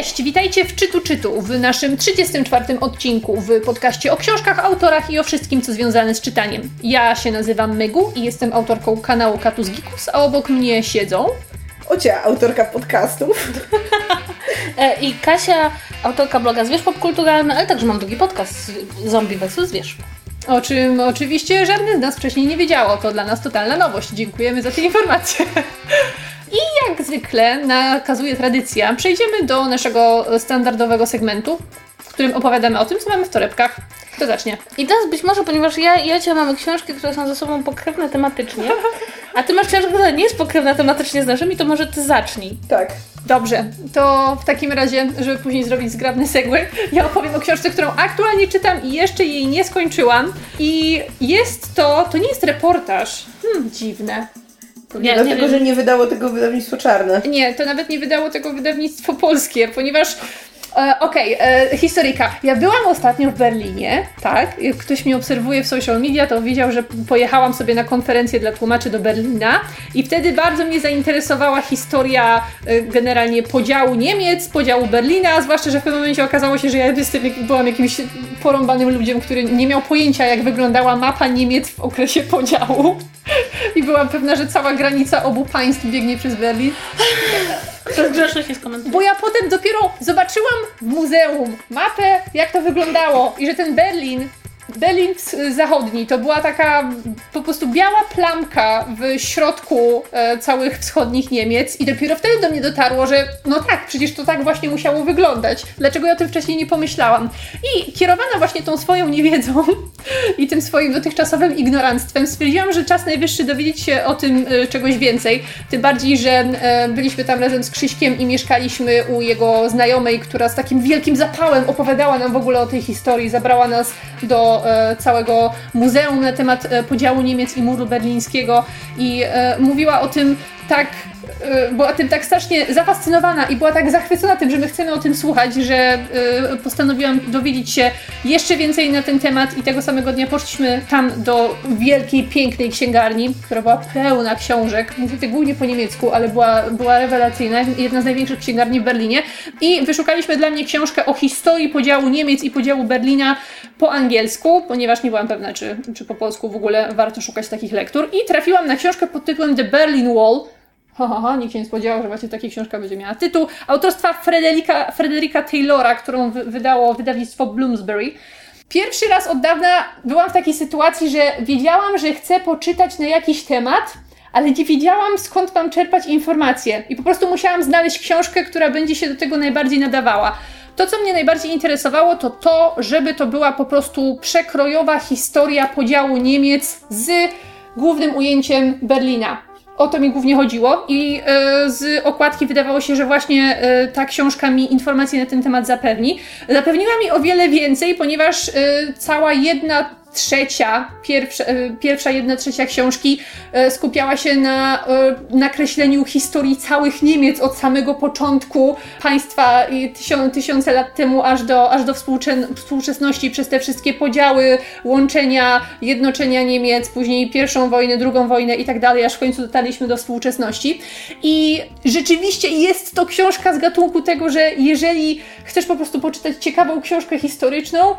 Cześć, witajcie w Czytu Czytu, w naszym 34 odcinku w podcaście o książkach, autorach i o wszystkim, co związane z czytaniem. Ja się nazywam Megu i jestem autorką kanału Katus Gikus, a obok mnie siedzą... Ocia, autorka podcastów. E, I Kasia, autorka bloga Zwierz Popkulturalny, ale także mam drugi podcast Zombie vs. Zwierz. O czym oczywiście żadne z nas wcześniej nie wiedziało. To dla nas totalna nowość. Dziękujemy za tę informację. Jak zwykle nakazuje tradycja, przejdziemy do naszego standardowego segmentu, w którym opowiadamy o tym, co mamy w torebkach. Kto zacznie? I teraz być może, ponieważ ja i Jacia mamy książki, które są ze sobą pokrewne tematycznie, a ty masz książkę, która nie jest pokrewna tematycznie z naszymi, to może ty zacznij. Tak. Dobrze, to w takim razie, żeby później zrobić zgrabny segway, ja opowiem o książce, którą aktualnie czytam i jeszcze jej nie skończyłam. I jest to, to nie jest reportaż. Hmm, dziwne. Nie, Dlatego, że nie wydało tego wydawnictwo czarne. Nie, to nawet nie wydało tego wydawnictwo polskie, ponieważ E, Okej, okay, e, historyjka. Ja byłam ostatnio w Berlinie, tak? Jak ktoś mnie obserwuje w social media, to widział, że pojechałam sobie na konferencję dla tłumaczy do Berlina i wtedy bardzo mnie zainteresowała historia e, generalnie podziału Niemiec, podziału Berlina, zwłaszcza, że w pewnym momencie okazało się, że ja jestem, byłam jakimś porąbanym ludziem, który nie miał pojęcia, jak wyglądała mapa Niemiec w okresie podziału. I byłam pewna, że cała granica obu państw biegnie przez Berlin. Grzeszność jest komentarz. Bo ja potem dopiero zobaczyłam w muzeum mapę, jak to wyglądało i że ten Berlin Berlin Zachodni to była taka po prostu biała plamka w środku e, całych wschodnich Niemiec i dopiero wtedy do mnie dotarło, że no tak, przecież to tak właśnie musiało wyglądać. Dlaczego ja o tym wcześniej nie pomyślałam? I kierowana właśnie tą swoją niewiedzą i tym swoim dotychczasowym ignoranstwem stwierdziłam, że czas najwyższy dowiedzieć się o tym e, czegoś więcej. Tym bardziej, że e, byliśmy tam razem z Krzyśkiem i mieszkaliśmy u jego znajomej, która z takim wielkim zapałem opowiadała nam w ogóle o tej historii, zabrała nas do E, całego muzeum na temat e, podziału Niemiec i muru berlińskiego i e, mówiła o tym tak była tym tak strasznie zafascynowana i była tak zachwycona tym, że my chcemy o tym słuchać, że y, postanowiłam dowiedzieć się jeszcze więcej na ten temat i tego samego dnia poszliśmy tam do wielkiej, pięknej księgarni, która była pełna książek, niestety głównie po niemiecku, ale była, była rewelacyjna, jedna z największych księgarni w Berlinie. I wyszukaliśmy dla mnie książkę o historii podziału Niemiec i podziału Berlina po angielsku, ponieważ nie byłam pewna, czy, czy po polsku w ogóle warto szukać takich lektur. I trafiłam na książkę pod tytułem The Berlin Wall, Ha, ha, ha, nikt się nie spodziewał, że właśnie taka książka będzie miała tytuł. Autorstwa Frederika Taylora, którą wydało wydawnictwo Bloomsbury. Pierwszy raz od dawna byłam w takiej sytuacji, że wiedziałam, że chcę poczytać na jakiś temat, ale nie wiedziałam skąd mam czerpać informacje. I po prostu musiałam znaleźć książkę, która będzie się do tego najbardziej nadawała. To, co mnie najbardziej interesowało, to to, żeby to była po prostu przekrojowa historia podziału Niemiec z głównym ujęciem Berlina o to mi głównie chodziło i e, z okładki wydawało się, że właśnie e, ta książka mi informacje na ten temat zapewni. Zapewniła mi o wiele więcej, ponieważ e, cała jedna trzecia, pierwsza, e, pierwsza jedna trzecia książki e, skupiała się na e, nakreśleniu historii całych Niemiec od samego początku państwa tysiące, lat temu aż do, aż do współczesności przez te wszystkie podziały, łączenia, jednoczenia Niemiec, później pierwszą wojnę, drugą wojnę i tak dalej, aż w końcu dotarliśmy do współczesności. I rzeczywiście jest to książka z gatunku tego, że jeżeli chcesz po prostu poczytać ciekawą książkę historyczną,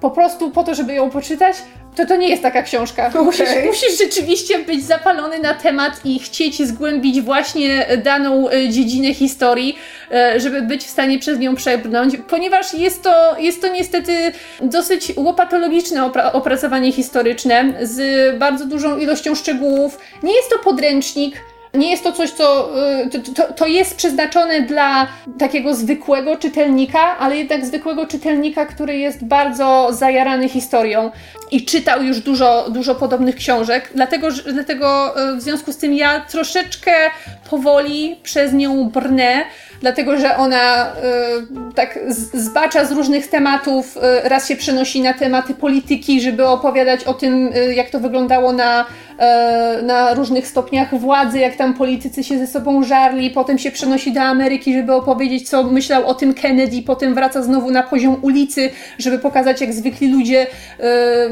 po prostu po to, żeby ją poczytać, to to nie jest taka książka. Okay. Musisz, musisz rzeczywiście być zapalony na temat i chcieć zgłębić właśnie daną e, dziedzinę historii, e, żeby być w stanie przez nią przebrnąć, ponieważ jest to, jest to niestety dosyć łopatologiczne opra opracowanie historyczne z bardzo dużą ilością szczegółów. Nie jest to podręcznik, nie jest to coś, co. Y, to, to, to, jest przeznaczone dla takiego zwykłego czytelnika, ale jednak zwykłego czytelnika, który jest bardzo zajarany historią i czytał już dużo, dużo podobnych książek. Dlatego, dlatego y, w związku z tym ja troszeczkę powoli przez nią brnę dlatego że ona y, tak zbacza z różnych tematów, y, raz się przenosi na tematy polityki, żeby opowiadać o tym, y, jak to wyglądało na, na różnych stopniach władzy, jak tam politycy się ze sobą żarli, potem się przenosi do Ameryki, żeby opowiedzieć, co myślał o tym Kennedy, potem wraca znowu na poziom ulicy, żeby pokazać, jak zwykli ludzie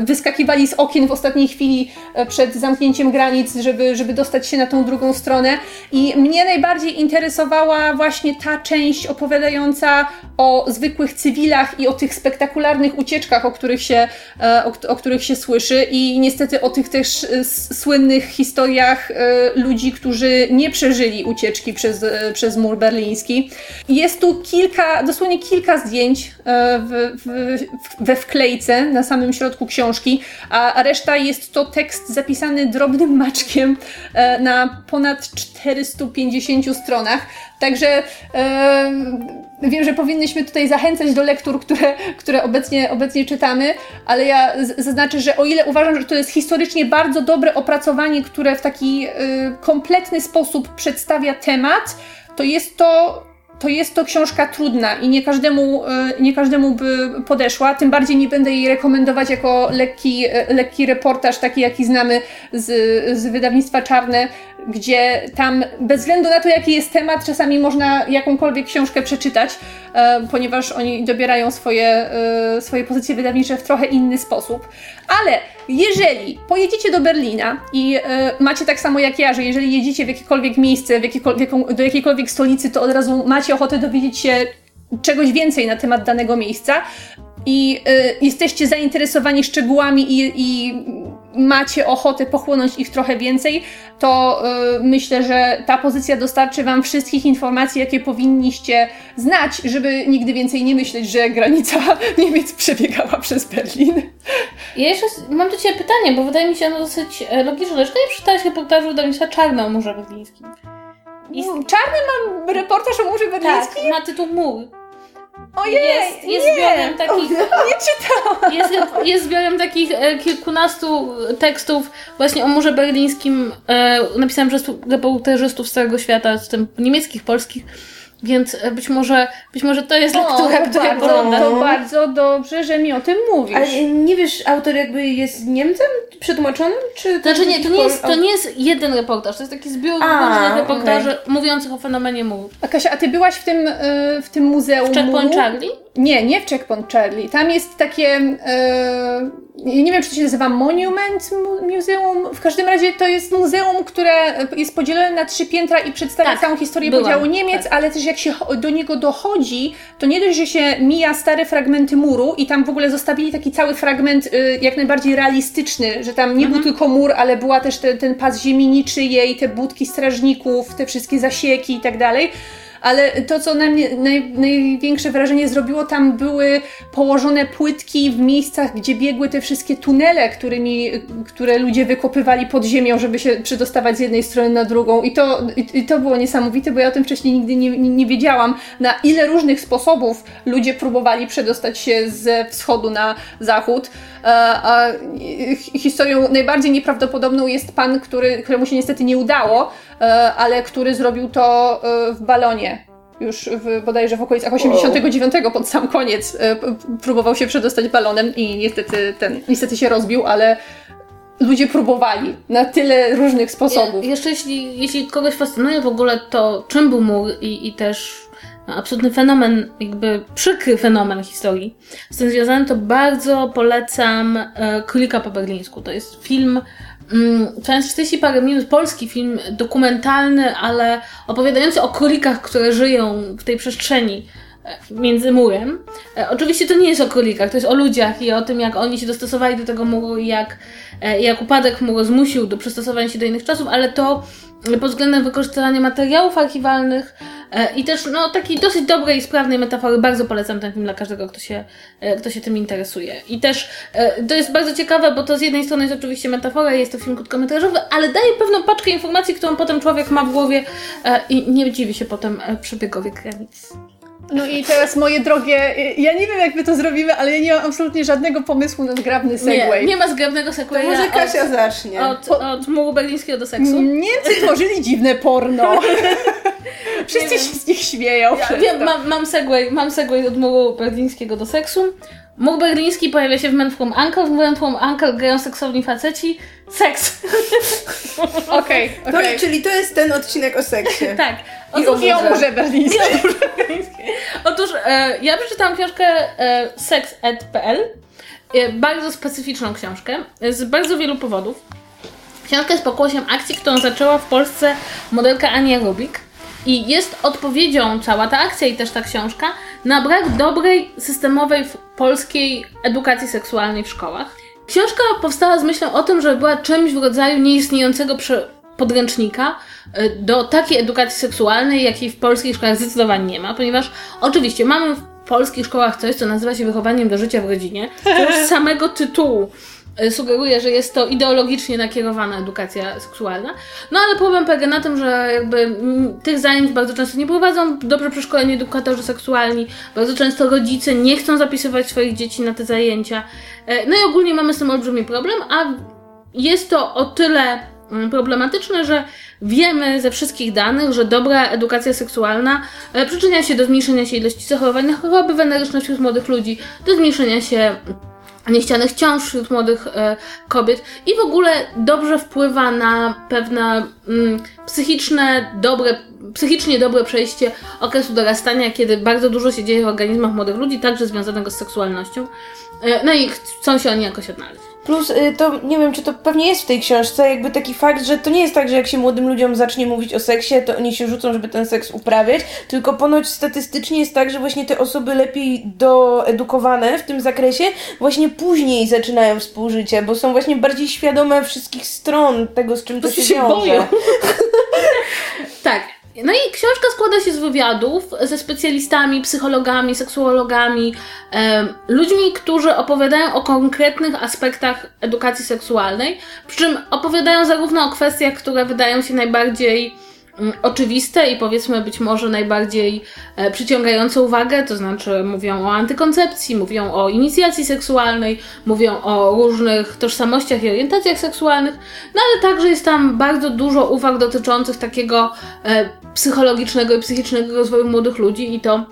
wyskakiwali z okien w ostatniej chwili e, przed zamknięciem granic, żeby, żeby dostać się na tą drugą stronę. I mnie najbardziej interesowała właśnie ta część opowiadająca o zwykłych cywilach i o tych spektakularnych ucieczkach, o których się, e, o, o których się słyszy i niestety o tych też e, słynnych historiach ludzi, którzy nie przeżyli ucieczki przez, przez mur berliński. Jest tu kilka, dosłownie kilka zdjęć w, w, we wklejce na samym środku książki, a reszta jest to tekst zapisany drobnym maczkiem e, na ponad 450 stronach. Także e, wiem, że powinnyśmy tutaj zachęcać do lektur, które, które obecnie, obecnie czytamy, ale ja zaznaczę, że o ile uważam, że to jest historycznie bardzo dobre opracowanie, które w taki e, kompletny sposób przedstawia temat, to jest to to jest to książka trudna i nie każdemu, e, nie każdemu by podeszła. Tym bardziej nie będę jej rekomendować jako lekki, e, lekki reportaż, taki jaki znamy z, z wydawnictwa Czarne, gdzie tam bez względu na to, jaki jest temat, czasami można jakąkolwiek książkę przeczytać, e, ponieważ oni dobierają swoje, swoje pozycje wydawnicze w trochę inny sposób. Ale jeżeli pojedziecie do Berlina i macie tak samo jak ja, że jeżeli jedziecie w jakiekolwiek miejsce, w jakiekolwiek, do jakiejkolwiek stolicy, to od razu macie macie ochotę dowiedzieć się czegoś więcej na temat danego miejsca i y, jesteście zainteresowani szczegółami i, i, macie ochotę pochłonąć ich trochę więcej, to y, myślę, że ta pozycja dostarczy Wam wszystkich informacji, jakie powinniście znać, żeby nigdy więcej nie myśleć, że granica Niemiec przebiegała przez Berlin. Ja jeszcze mam do Ciebie pytanie, bo wydaje mi się ono dosyć e, logiczne. Dlaczego nie przeczytałeś reportażu wydawnictwa Czarne o Murze Berlińskim? I... Czarny mam reportaż o murze berlińskim? Tak, ma tytuł Mur. Ojej, jest, jest nie. zbiorem takich. Nie czytałam. Jest, jest zbiorem takich e, kilkunastu tekstów właśnie o murze berlińskim. E, napisałam przez reporterzystów z całego świata, z tym niemieckich, polskich więc e, być może, być może to jest lektura, o, która bardzo, To bardzo dobrze, że mi o tym mówisz. Ale nie wiesz, autor jakby jest Niemcem przetłumaczonym? Czy to znaczy nie, to nie, jest, to nie jest jeden reportaż, to jest taki zbiór różnych reportaży okay. mówiących o fenomenie muru. A Kasia, a ty byłaś w tym, e, w tym muzeum W Checkpoint Charlie? Nie, nie w Checkpoint Charlie. Tam jest takie... Yy nie wiem, czy to się nazywa Monument Museum. W każdym razie to jest muzeum, które jest podzielone na trzy piętra i przedstawia tak, całą historię byłam, podziału Niemiec, tak. ale też jak się do niego dochodzi, to nie dość, że się mija stare fragmenty muru i tam w ogóle zostawili taki cały fragment y, jak najbardziej realistyczny, że tam nie mhm. był tylko mur, ale była też te, ten pas ziemi niczyjej, te budki strażników, te wszystkie zasieki i tak dalej ale to, co na mnie naj, największe wrażenie zrobiło, tam były położone płytki w miejscach, gdzie biegły te wszystkie tunele, którymi, które ludzie wykopywali pod ziemią, żeby się przedostawać z jednej strony na drugą. I to, i, to było niesamowite, bo ja o tym wcześniej nigdy nie, nie, nie wiedziałam, na ile różnych sposobów ludzie próbowali przedostać się ze wschodu na zachód. E, a historią najbardziej nieprawdopodobną jest pan, który, któremu się niestety nie udało, ale który zrobił to e, w balonie już w, bodajże w okolicach 89 pod sam koniec próbował się przedostać balonem i niestety ten niestety się rozbił, ale ludzie próbowali na tyle różnych sposobów. Je, jeszcze jeśli, jeśli kogoś fascynuje w ogóle to czym był mur i, i też absolutny fenomen, jakby przykry fenomen historii z tym związany, to bardzo polecam e, Królika po berlińsku. To jest film trwający 40 parę minut, polski film dokumentalny, ale opowiadający o królikach, które żyją w tej przestrzeni między murem. E, oczywiście to nie jest o królikach, to jest o ludziach i o tym, jak oni się dostosowali do tego muru i jak, e, jak upadek muru zmusił do przystosowania się do innych czasów, ale to pod względem wykorzystania materiałów archiwalnych e, i też no, takiej dosyć dobrej i sprawnej metafory. Bardzo polecam ten film dla każdego, kto się, kto się tym interesuje. I też to jest bardzo ciekawe, bo to z jednej strony jest oczywiście metafora, jest to film krótkometrażowy, ale daje pewną paczkę informacji, którą potem człowiek ma w głowie i nie dziwi się potem przebiegowi granic. No i teraz moje drogie, ja nie wiem jak my to zrobimy, ale ja nie mam absolutnie żadnego pomysłu na zgrabny segway. Nie, nie ma zgrabnego segwaya. To może Kasia od, zacznie. Od, od muru berlińskiego do seksu. Niemcy tworzyli dziwne porno. Wszyscy się z nich śmieją. Ja, wiem, mam, mam, segway, mam segway od muru berlińskiego do seksu. Mur berliński pojawia się w Men From Uncle, w Men From Uncle grają seksowni faceci. Seks. Okej, okay, okay. Czyli to jest ten odcinek o seksie. tak. I o murze berlińskim. Otóż e, ja przeczytałam książkę e, sex.pl e, bardzo specyficzną książkę z bardzo wielu powodów. Książka jest pokłosiem akcji, którą zaczęła w Polsce modelka Ania Rubik. I jest odpowiedzią cała ta akcja i też ta książka na brak dobrej, systemowej polskiej edukacji seksualnej w szkołach. Książka powstała z myślą o tym, że była czymś w rodzaju nieistniejącego podręcznika y, do takiej edukacji seksualnej, jakiej w polskich szkołach zdecydowanie nie ma, ponieważ oczywiście mamy w polskich szkołach coś, co nazywa się wychowaniem do życia w rodzinie. To już z samego tytułu y, sugeruje, że jest to ideologicznie nakierowana edukacja seksualna. No ale problem polega na tym, że jakby mm, tych zajęć bardzo często nie prowadzą dobrze przeszkoleni edukatorzy seksualni, bardzo często rodzice nie chcą zapisywać swoich dzieci na te zajęcia. Y, no i ogólnie mamy z tym olbrzymi problem, a jest to o tyle problematyczne, że wiemy ze wszystkich danych, że dobra edukacja seksualna e, przyczynia się do zmniejszenia się ilości zachorowań na choroby weneryczne wśród młodych ludzi, do zmniejszenia się niechcianych ciąż wśród młodych e, kobiet i w ogóle dobrze wpływa na pewne mm, psychiczne, dobre, psychicznie dobre przejście okresu dorastania, kiedy bardzo dużo się dzieje w organizmach młodych ludzi, także związanego z seksualnością. E, no i chcą się oni jakoś odnaleźć. Plus y, to, nie wiem, czy to pewnie jest w tej książce, jakby taki fakt, że to nie jest tak, że jak się młodym ludziom zacznie mówić o seksie, to oni się rzucą, żeby ten seks uprawiać, tylko ponoć statystycznie jest tak, że właśnie te osoby lepiej doedukowane w tym zakresie właśnie później zaczynają współżycie, bo są właśnie bardziej świadome wszystkich stron tego, z czym to, to się, się wiąże. tak, no i książka składa się z wywiadów ze specjalistami, psychologami, seksuologami, e, ludźmi, którzy opowiadają o konkretnych aspektach edukacji seksualnej, przy czym opowiadają zarówno o kwestiach, które wydają się najbardziej oczywiste i powiedzmy być może najbardziej e, przyciągające uwagę, to znaczy mówią o antykoncepcji, mówią o inicjacji seksualnej, mówią o różnych tożsamościach i orientacjach seksualnych, no ale także jest tam bardzo dużo uwag dotyczących takiego e, psychologicznego i psychicznego rozwoju młodych ludzi i to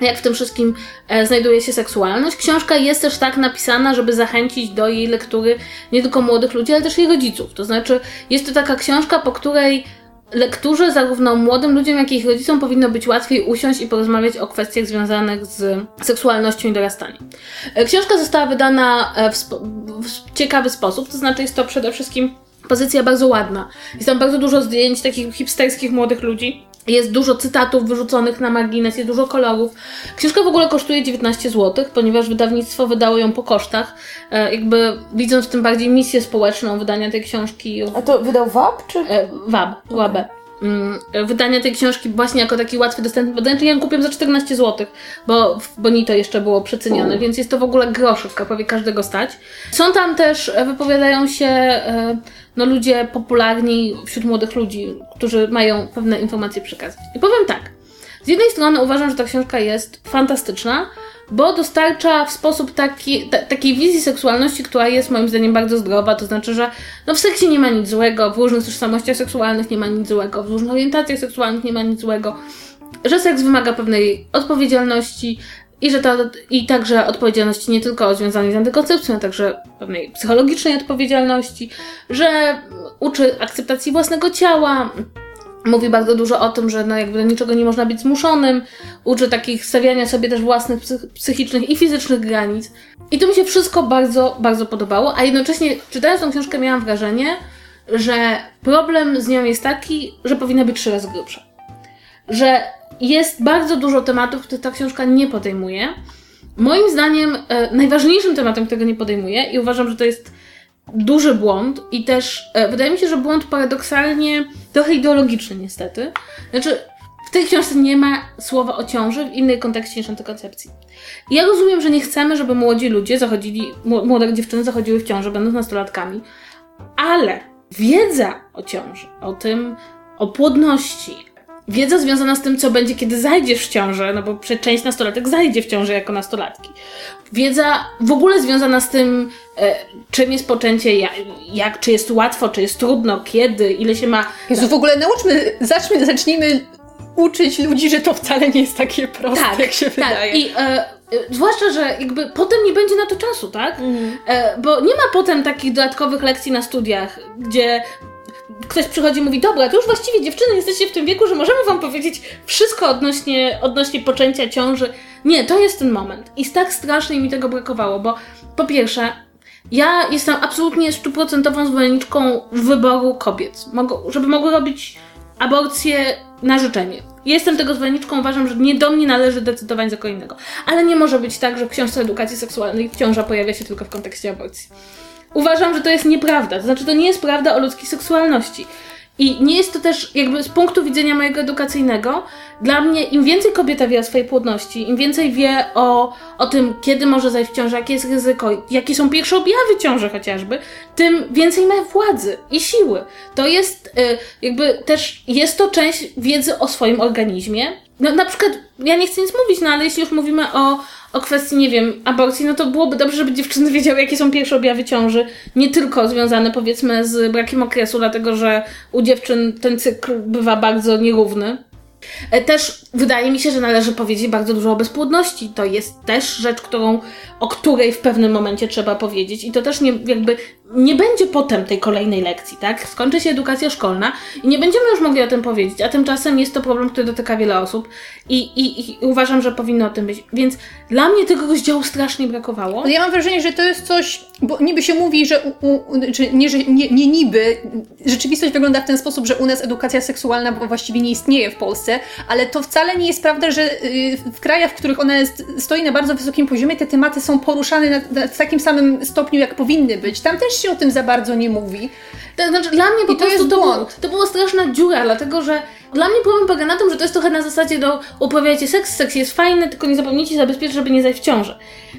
jak w tym wszystkim e, znajduje się seksualność. Książka jest też tak napisana, żeby zachęcić do jej lektury nie tylko młodych ludzi, ale też jej rodziców. To znaczy, jest to taka książka, po której lekturze zarówno młodym ludziom, jak i ich rodzicom powinno być łatwiej usiąść i porozmawiać o kwestiach związanych z seksualnością i dorastaniem. E, książka została wydana e, w, w ciekawy sposób, to znaczy jest to przede wszystkim pozycja bardzo ładna. Jest tam bardzo dużo zdjęć takich hipsterskich młodych ludzi. Jest dużo cytatów wyrzuconych na margines, jest dużo kolorów. Książka w ogóle kosztuje 19 zł, ponieważ wydawnictwo wydało ją po kosztach. E, jakby widząc w tym bardziej misję społeczną wydania tej książki. A to wydał WAB czy? E, WAB, okay. WAB. Mm, wydania tej książki właśnie jako taki łatwy, dostępny podręcznik. Ja ją kupiłem za 14 zł, bo w Bonito jeszcze było przecenione, więc jest to w ogóle groszówka, prawie każdego stać. Są tam też, e, wypowiadają się e, no, ludzie popularni wśród młodych ludzi, którzy mają pewne informacje przekazać. I powiem tak, z jednej strony uważam, że ta książka jest fantastyczna, bo dostarcza w sposób taki, t- takiej wizji seksualności, która jest moim zdaniem bardzo zdrowa, to znaczy, że no w seksie nie ma nic złego, w różnych tożsamościach seksualnych nie ma nic złego, w różnych orientacjach seksualnych nie ma nic złego, że seks wymaga pewnej odpowiedzialności i że to, i także odpowiedzialności nie tylko związanej z antykoncepcją, ale także pewnej psychologicznej odpowiedzialności, że uczy akceptacji własnego ciała, Mówi bardzo dużo o tym, że no jakby do niczego nie można być zmuszonym, uczy takich stawiania sobie też własnych psychicznych i fizycznych granic. I to mi się wszystko bardzo, bardzo podobało, a jednocześnie czytając tą książkę miałam wrażenie, że problem z nią jest taki, że powinna być trzy razy grubsza. Że jest bardzo dużo tematów, które ta książka nie podejmuje. Moim zdaniem e, najważniejszym tematem, którego nie podejmuje i uważam, że to jest duży błąd i też e, wydaje mi się, że błąd paradoksalnie trochę ideologiczny niestety. Znaczy, w tej książce nie ma słowa o ciąży w innej kontekście niż antykoncepcji. Ja rozumiem, że nie chcemy, żeby młodzi ludzie zachodzili, młode dziewczyny zachodziły w ciąży, będąc nastolatkami, ale wiedza o ciąży, o tym, o płodności, wiedza związana z tym, co będzie, kiedy zajdziesz w ciążę, no bo część nastolatek zajdzie w ciążę jako nastolatki. Wiedza w ogóle związana z tym, e, czym jest poczęcie, jak, jak, czy jest łatwo, czy jest trudno, kiedy, ile się ma... Jezu, w ogóle nauczmy, zacznijmy, zacznijmy uczyć ludzi, że to wcale nie jest takie proste, tak, jak się tak. wydaje. I e, zwłaszcza, że jakby potem nie będzie na to czasu, tak? Mm. E, bo nie ma potem takich dodatkowych lekcji na studiach, gdzie ktoś przychodzi i mówi, dobra, to już właściwie dziewczyny jesteście w tym wieku, że możemy wam powiedzieć wszystko odnośnie, odnośnie poczęcia ciąży. Nie, to jest ten moment. I tak strasznie mi tego brakowało, bo po pierwsze, ja jestem absolutnie stuprocentową zwolenniczką wyboru kobiet, żeby mogły robić aborcję na życzenie. Jestem tego zwolenniczką, uważam, że nie do mnie należy decydować za innego. Ale nie może być tak, że w książce edukacji seksualnej ciąża pojawia się tylko w kontekście aborcji. Uważam, że to jest nieprawda. To znaczy, to nie jest prawda o ludzkiej seksualności. I nie jest to też jakby z punktu widzenia mojego edukacyjnego, dla mnie im więcej kobieta wie o swojej płodności, im więcej wie o, o tym, kiedy może zajść w ciążę, jakie jest ryzyko, jakie są pierwsze objawy ciąży chociażby, tym więcej ma władzy i siły. To jest y, jakby też, jest to część wiedzy o swoim organizmie. No, na przykład, ja nie chcę nic mówić, no ale jeśli już mówimy o, o kwestii, nie wiem, aborcji, no to byłoby dobrze, żeby dziewczyny wiedziały, jakie są pierwsze objawy ciąży. Nie tylko związane, powiedzmy, z brakiem okresu, dlatego że u dziewczyn ten cykl bywa bardzo nierówny. E, też wydaje mi się, że należy powiedzieć bardzo dużo o bezpłodności. To jest też rzecz, którą, o której w pewnym momencie trzeba powiedzieć. I to też nie, jakby nie będzie potem tej kolejnej lekcji, tak? Skończy się edukacja szkolna i nie będziemy już mogli o tym powiedzieć, a tymczasem jest to problem, który dotyka wiele osób i, i, i uważam, że powinno o tym być. Więc dla mnie tego rozdziału strasznie brakowało. Ja mam wrażenie, że to jest coś, bo niby się mówi, że, u, u, czy nie, że nie, nie niby, rzeczywistość wygląda w ten sposób, że u nas edukacja seksualna właściwie nie istnieje w Polsce, ale to wcale nie jest prawda, że y, w krajach, w których ona jest, stoi na bardzo wysokim poziomie, te tematy są poruszane na, na takim samym stopniu, jak powinny być. Tam też się o tym za bardzo nie mówi. To znaczy, dla mnie po I to prostu to, było, to była straszna dziura, dlatego że dla mnie problem polega na tym, że to jest trochę na zasadzie do uprawiajcie seks, seks jest fajny, tylko nie zapomnijcie zabezpieczyć, żeby nie zajść w ciążę.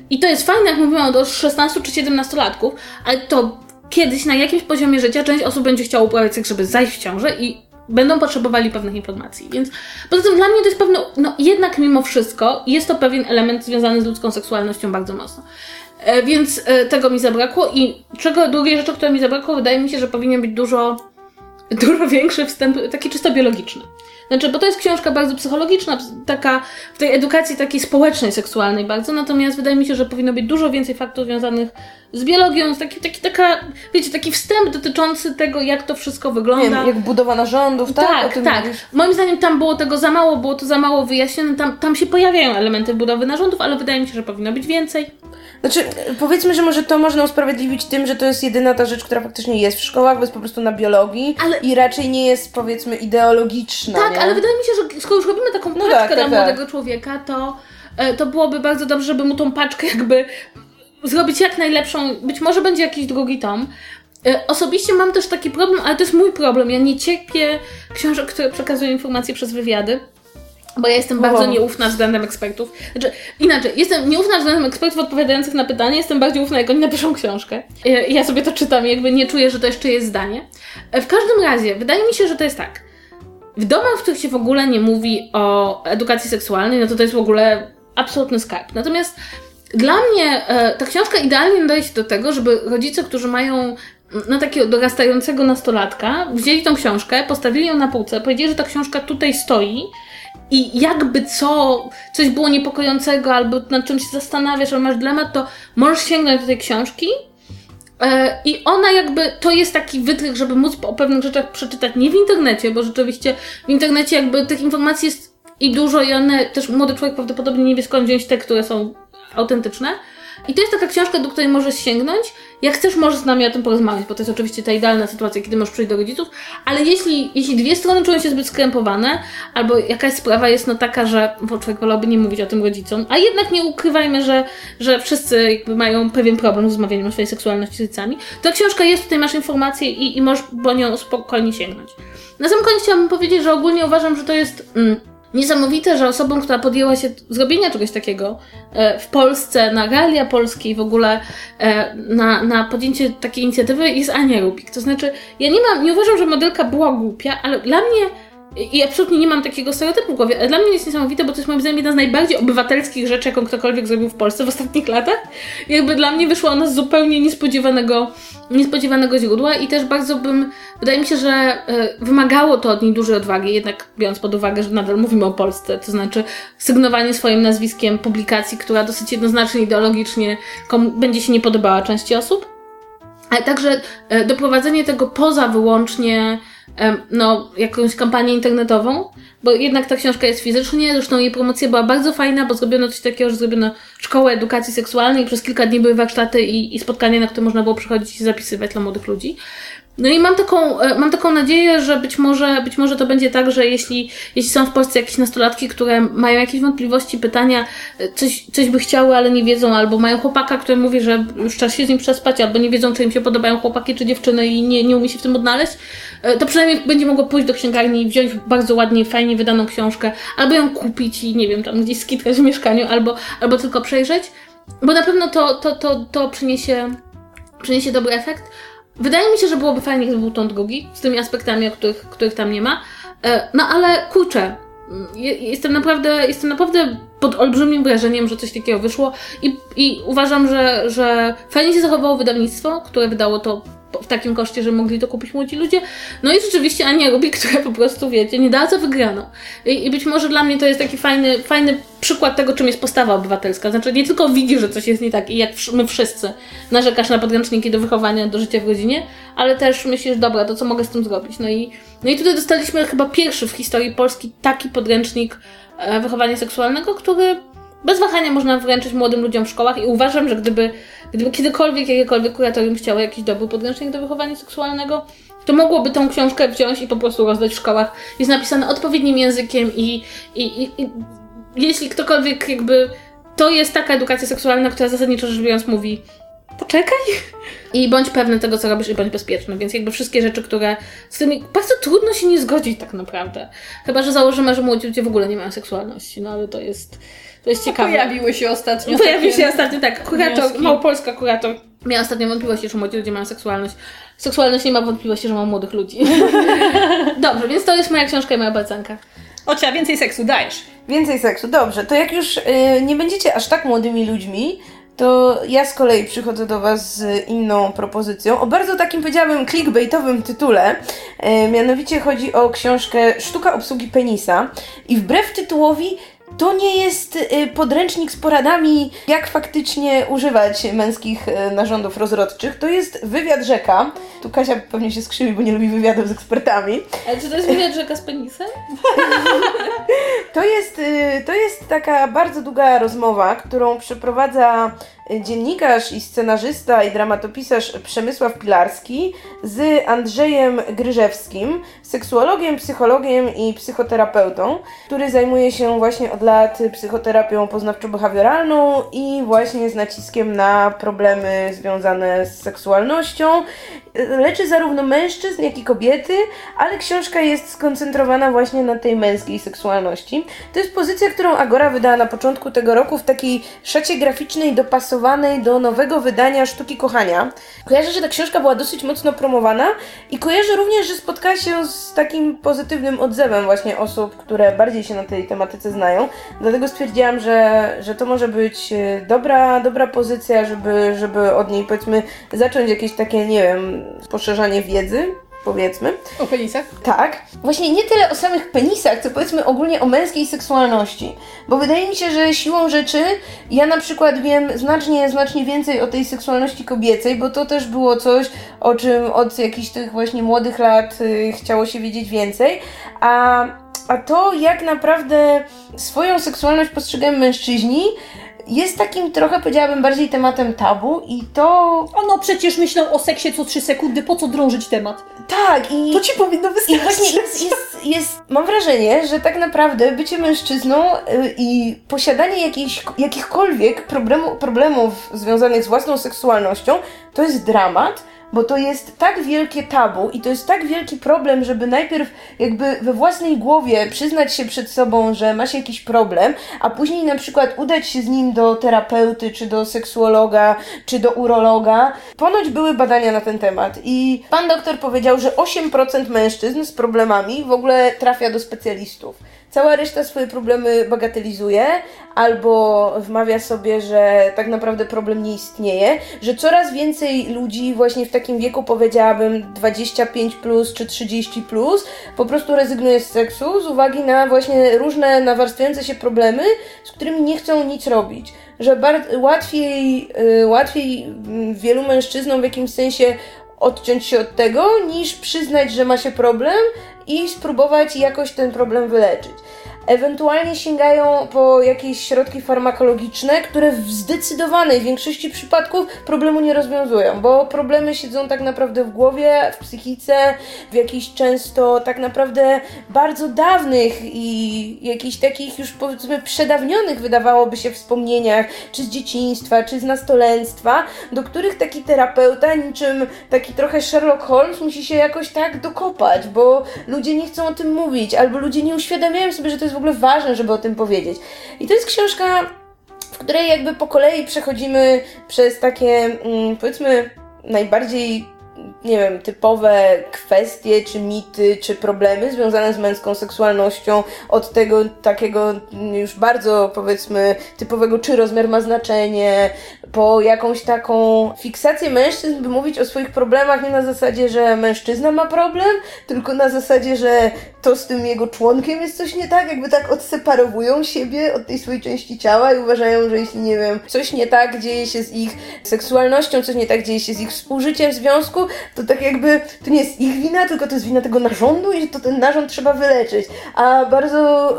I to jest fajne, jak mówimy o 16 czy 17 latków, ale to kiedyś na jakimś poziomie życia część osób będzie chciała uprawiać seks, żeby zajść w ciążę i będą potrzebowali pewnych informacji. Więc poza tym dla mnie to jest pewno, no jednak mimo wszystko jest to pewien element związany z ludzką seksualnością bardzo mocno. E, więc e, tego mi zabrakło i czego, drugiej rzeczy, która mi zabrakło, wydaje mi się, że powinien być dużo, dużo większy wstęp, taki czysto biologiczny. Znaczy, bo to jest książka bardzo psychologiczna, taka w tej edukacji takiej społecznej, seksualnej bardzo, natomiast wydaje mi się, że powinno być dużo więcej faktów związanych z biologią, taki, taki, taka, wiecie, taki wstęp dotyczący tego, jak to wszystko wygląda. Nie wiem, jak budowa narządów, tak? Tak, tak. Mówisz? Moim zdaniem tam było tego za mało, było to za mało wyjaśnione, tam, tam się pojawiają elementy budowy narządów, ale wydaje mi się, że powinno być więcej. Znaczy, powiedzmy, że może to można usprawiedliwić tym, że to jest jedyna ta rzecz, która faktycznie jest w szkołach, bo jest po prostu na biologii ale... i raczej nie jest, powiedzmy, ideologiczna. Tak, nie? ale wydaje mi się, że skoro już robimy taką no paczkę tak, tak, dla tak, młodego człowieka, to, e, to byłoby bardzo dobrze, żeby mu tą paczkę jakby zrobić jak najlepszą. Być może będzie jakiś drugi tom. E, osobiście mam też taki problem, ale to jest mój problem. Ja nie cierpię książek, które przekazują informacje przez wywiady. Bo ja jestem bardzo nieufna względem ekspertów. Znaczy, inaczej, jestem nieufna względem ekspertów odpowiadających na pytanie, jestem bardziej ufna, jak oni napiszą książkę. Ja sobie to czytam i jakby nie czuję, że to jeszcze jest zdanie. E, w każdym razie, wydaje mi się, że to jest tak. W domach, w których się w ogóle nie mówi o edukacji seksualnej, no to to jest w ogóle absolutny skarb. Natomiast dla mnie e, ta książka idealnie nadaje się do tego, żeby rodzice, którzy mają no takiego dorastającego nastolatka, wzięli tą książkę, postawili ją na półce, powiedzieli, że ta książka tutaj stoi i jakby co, coś było niepokojącego albo nad czymś się zastanawiasz, albo masz dylemat, to możesz sięgnąć do tej książki i ona jakby, to jest taki wytrych, żeby móc o pewnych rzeczach przeczytać nie w internecie, bo rzeczywiście w internecie jakby tych informacji jest i dużo i one, też młody człowiek prawdopodobnie nie wie skąd wziąć te, które są autentyczne. I to jest taka książka, do której możesz sięgnąć. Jak chcesz, możesz z nami o tym porozmawiać, bo to jest oczywiście ta idealna sytuacja, kiedy możesz przyjść do rodziców, ale jeśli, jeśli dwie strony czują się zbyt skrępowane, albo jakaś sprawa jest no taka, że bo człowiek wolałby nie mówić o tym rodzicom, a jednak nie ukrywajmy, że, że wszyscy jakby mają pewien problem z rozmawianiem o swojej seksualności z rodzicami, to książka jest, tutaj masz informacje i, i możesz po nią spokojnie sięgnąć. Na sam koniec chciałabym powiedzieć, że ogólnie uważam, że to jest... Mm, niesamowite, że osobą, która podjęła się zrobienia czegoś takiego e, w Polsce, na realia polskie i w ogóle e, na, na podjęcie takiej inicjatywy jest Ania Rubik. To znaczy, ja nie mam, nie uważam, że modelka była głupia, ale dla mnie i absolutnie nie mam takiego stereotypu w głowie, ale dla mnie jest niesamowite, bo to jest moim zdaniem jedna z najbardziej obywatelskich rzeczy, jaką ktokolwiek zrobił w Polsce w ostatnich latach. Jakby dla mnie wyszła ona z zupełnie niespodziewanego, niespodziewanego źródła i też bardzo bym, wydaje mi się, że y, wymagało to od niej dużej odwagi, jednak biorąc pod uwagę, że nadal mówimy o Polsce, to znaczy sygnowanie swoim nazwiskiem publikacji, która dosyć jednoznacznie ideologicznie będzie się nie podobała części osób. Ale także e, doprowadzenie tego poza wyłącznie no, jakąś kampanię internetową, bo jednak ta książka jest fizycznie, zresztą jej promocja była bardzo fajna, bo zrobiono coś takiego, że zrobiono szkołę edukacji seksualnej, przez kilka dni były warsztaty i, i spotkania, na które można było przychodzić i zapisywać dla młodych ludzi. No i mam taką, e, mam taką nadzieję, że być może, być może to będzie tak, że jeśli, jeśli są w Polsce jakieś nastolatki, które mają jakieś wątpliwości, pytania, e, coś, coś by chciały, ale nie wiedzą, albo mają chłopaka, który mówi, że już czas się z nim przespać, albo nie wiedzą, czy im się podobają chłopaki czy dziewczyny i nie, nie umie się w tym odnaleźć, e, to przynajmniej będzie mogło pójść do księgarni i wziąć bardzo ładnie, fajnie wydaną książkę, albo ją kupić i nie wiem, tam gdzieś skitkać w mieszkaniu, albo, albo tylko przejrzeć, bo na pewno to, to, to, to przyniesie, przyniesie dobry efekt. Wydaje mi się, że byłoby fajnie, gdyby był ton drugi, z tymi aspektami, o których, których tam nie ma. E, no ale kurczę, jestem naprawdę, jestem naprawdę pod olbrzymim wrażeniem, że coś takiego wyszło i, i uważam, że, że fajnie się zachowało wydawnictwo, które wydało to w takim koszcie, że mogli to kupić młodzi ludzie. No i rzeczywiście Ania Rubi, która po prostu, wiecie, nie dała co wygrano. I, I, być może dla mnie to jest taki fajny, fajny przykład tego, czym jest postawa obywatelska. Znaczy nie tylko widzi, że coś jest nie tak i jak my wszyscy narzekasz na podręczniki do wychowania, do życia w rodzinie, ale też myślisz, dobra, to co mogę z tym zrobić? No i, no i tutaj dostaliśmy chyba pierwszy w historii Polski taki podręcznik e, wychowania seksualnego, który bez wahania można wręczyć młodym ludziom w szkołach i uważam, że gdyby, gdyby kiedykolwiek jakiekolwiek kuratorium chciało jakiś dobry podręcznik do wychowania seksualnego, to mogłoby tą książkę wziąć i po prostu rozdać w szkołach. Jest napisane odpowiednim językiem i, i, i, i jeśli ktokolwiek jakby... To jest taka edukacja seksualna, która zasadniczo rzecz biorąc mówi poczekaj i bądź pewny tego, co robisz i bądź bezpieczny. Więc jakby wszystkie rzeczy, które z tymi bardzo trudno się nie zgodzić tak naprawdę. Chyba, że założymy, że młodzi ludzie w ogóle nie mają seksualności, no ale to jest to jest ciekawe. Pojawiły się ostatnio. Pojawił się ostatnio, tak. Kurator, małopolska kurator miała ostatnio wątpliwości, że młodzi ludzie mają seksualność. Seksualność nie ma wątpliwości, że ma młodych ludzi. Dobrze, więc to jest moja książka i moja balcanka. Ocia, więcej seksu, dajesz. Więcej seksu, dobrze. To jak już y, nie będziecie aż tak młodymi ludźmi, to ja z kolei przychodzę do Was z inną propozycją o bardzo takim, powiedziałabym, clickbaitowym tytule. E, mianowicie chodzi o książkę Sztuka obsługi penisa. I wbrew tytułowi to nie jest y, podręcznik z poradami, jak faktycznie używać męskich y, narządów rozrodczych. To jest wywiad rzeka. Tu Kasia pewnie się skrzywi, bo nie lubi wywiadów z ekspertami. Ale czy to jest wywiad rzeka z penisem? to, jest, y, to jest taka bardzo długa rozmowa, którą przeprowadza dziennikarz i scenarzysta i dramatopisarz Przemysław Pilarski z Andrzejem Gryżewskim, seksuologiem, psychologiem i psychoterapeutą, który zajmuje się właśnie od lat psychoterapią poznawczo-behawioralną i właśnie z naciskiem na problemy związane z seksualnością. Leczy zarówno mężczyzn, jak i kobiety, ale książka jest skoncentrowana właśnie na tej męskiej seksualności. To jest pozycja, którą Agora wydała na początku tego roku w takiej szacie graficznej dopasowanej do nowego wydania Sztuki Kochania. Kojarzę, że ta książka była dosyć mocno promowana i kojarzę również, że spotkała się z takim pozytywnym odzewem właśnie osób, które bardziej się na tej tematyce znają. Dlatego stwierdziłam, że, że to może być e, dobra, dobra pozycja, żeby, żeby od niej powiedzmy zacząć jakieś takie, nie wiem, poszerzanie wiedzy powiedzmy. O penisach? Tak. Właśnie nie tyle o samych penisach, co powiedzmy ogólnie o męskiej seksualności. Bo wydaje mi się, że siłą rzeczy ja na przykład wiem znacznie, znacznie więcej o tej seksualności kobiecej, bo to też było coś, o czym od jakichś tych właśnie młodych lat y, chciało się wiedzieć więcej. A, a to, jak naprawdę swoją seksualność postrzegają mężczyźni, jest takim trochę, powiedziałabym, bardziej tematem tabu i to... Ono przecież myślą o seksie co 3 sekundy, po co drążyć temat? Tak i... To ci powinno wystarczyć. I właśnie jest, jest, jest, mam wrażenie, że tak naprawdę bycie mężczyzną y, i posiadanie jakichś, jakichkolwiek problemu, problemów związanych z własną seksualnością to jest dramat, bo to jest tak wielkie tabu i to jest tak wielki problem, żeby najpierw jakby we własnej głowie przyznać się przed sobą, że ma się jakiś problem, a później na przykład udać się z nim do terapeuty, czy do seksuologa, czy do urologa. Ponoć były badania na ten temat i pan doktor powiedział, że 8% mężczyzn z problemami w ogóle trafia do specjalistów. Cała reszta swoje problemy bagatelizuje albo wmawia sobie, że tak naprawdę problem nie istnieje, że coraz więcej ludzi właśnie w takim wieku, powiedziałabym 25 plus czy 30 plus, po prostu rezygnuje z seksu z uwagi na właśnie różne nawarstwiające się problemy, z którymi nie chcą nic robić. Że łatwiej, y, łatwiej mm, wielu mężczyznom w jakimś sensie odciąć się od tego, niż przyznać, że ma się problem i spróbować jakoś ten problem wyleczyć. Ewentualnie sięgają po jakieś środki farmakologiczne, które w zdecydowanej większości przypadków problemu nie rozwiązują, bo problemy siedzą tak naprawdę w głowie, w psychice, w jakichś często tak naprawdę bardzo dawnych i jakichś takich już powiedzmy przedawnionych wydawałoby się wspomnieniach, czy z dzieciństwa, czy z nastolenstwa, do których taki terapeuta, niczym taki trochę Sherlock Holmes, musi się jakoś tak dokopać, bo ludzie nie chcą o tym mówić, albo ludzie nie uświadamiają sobie, że to jest w ogóle ważne, żeby o tym powiedzieć. I to jest książka, w której jakby po kolei przechodzimy przez takie, mm, powiedzmy, najbardziej nie wiem, typowe kwestie, czy mity, czy problemy związane z męską seksualnością, od tego takiego już bardzo powiedzmy typowego, czy rozmiar ma znaczenie, po jakąś taką fiksację mężczyzn, by mówić o swoich problemach nie na zasadzie, że mężczyzna ma problem, tylko na zasadzie, że to z tym jego członkiem jest coś nie tak, jakby tak odseparowują siebie od tej swojej części ciała i uważają, że jeśli, nie wiem, coś nie tak dzieje się z ich seksualnością, coś nie tak dzieje się z ich współżyciem w związku, to tak jakby to nie jest ich wina, tylko to jest wina tego narządu i to ten narząd trzeba wyleczyć. A bardzo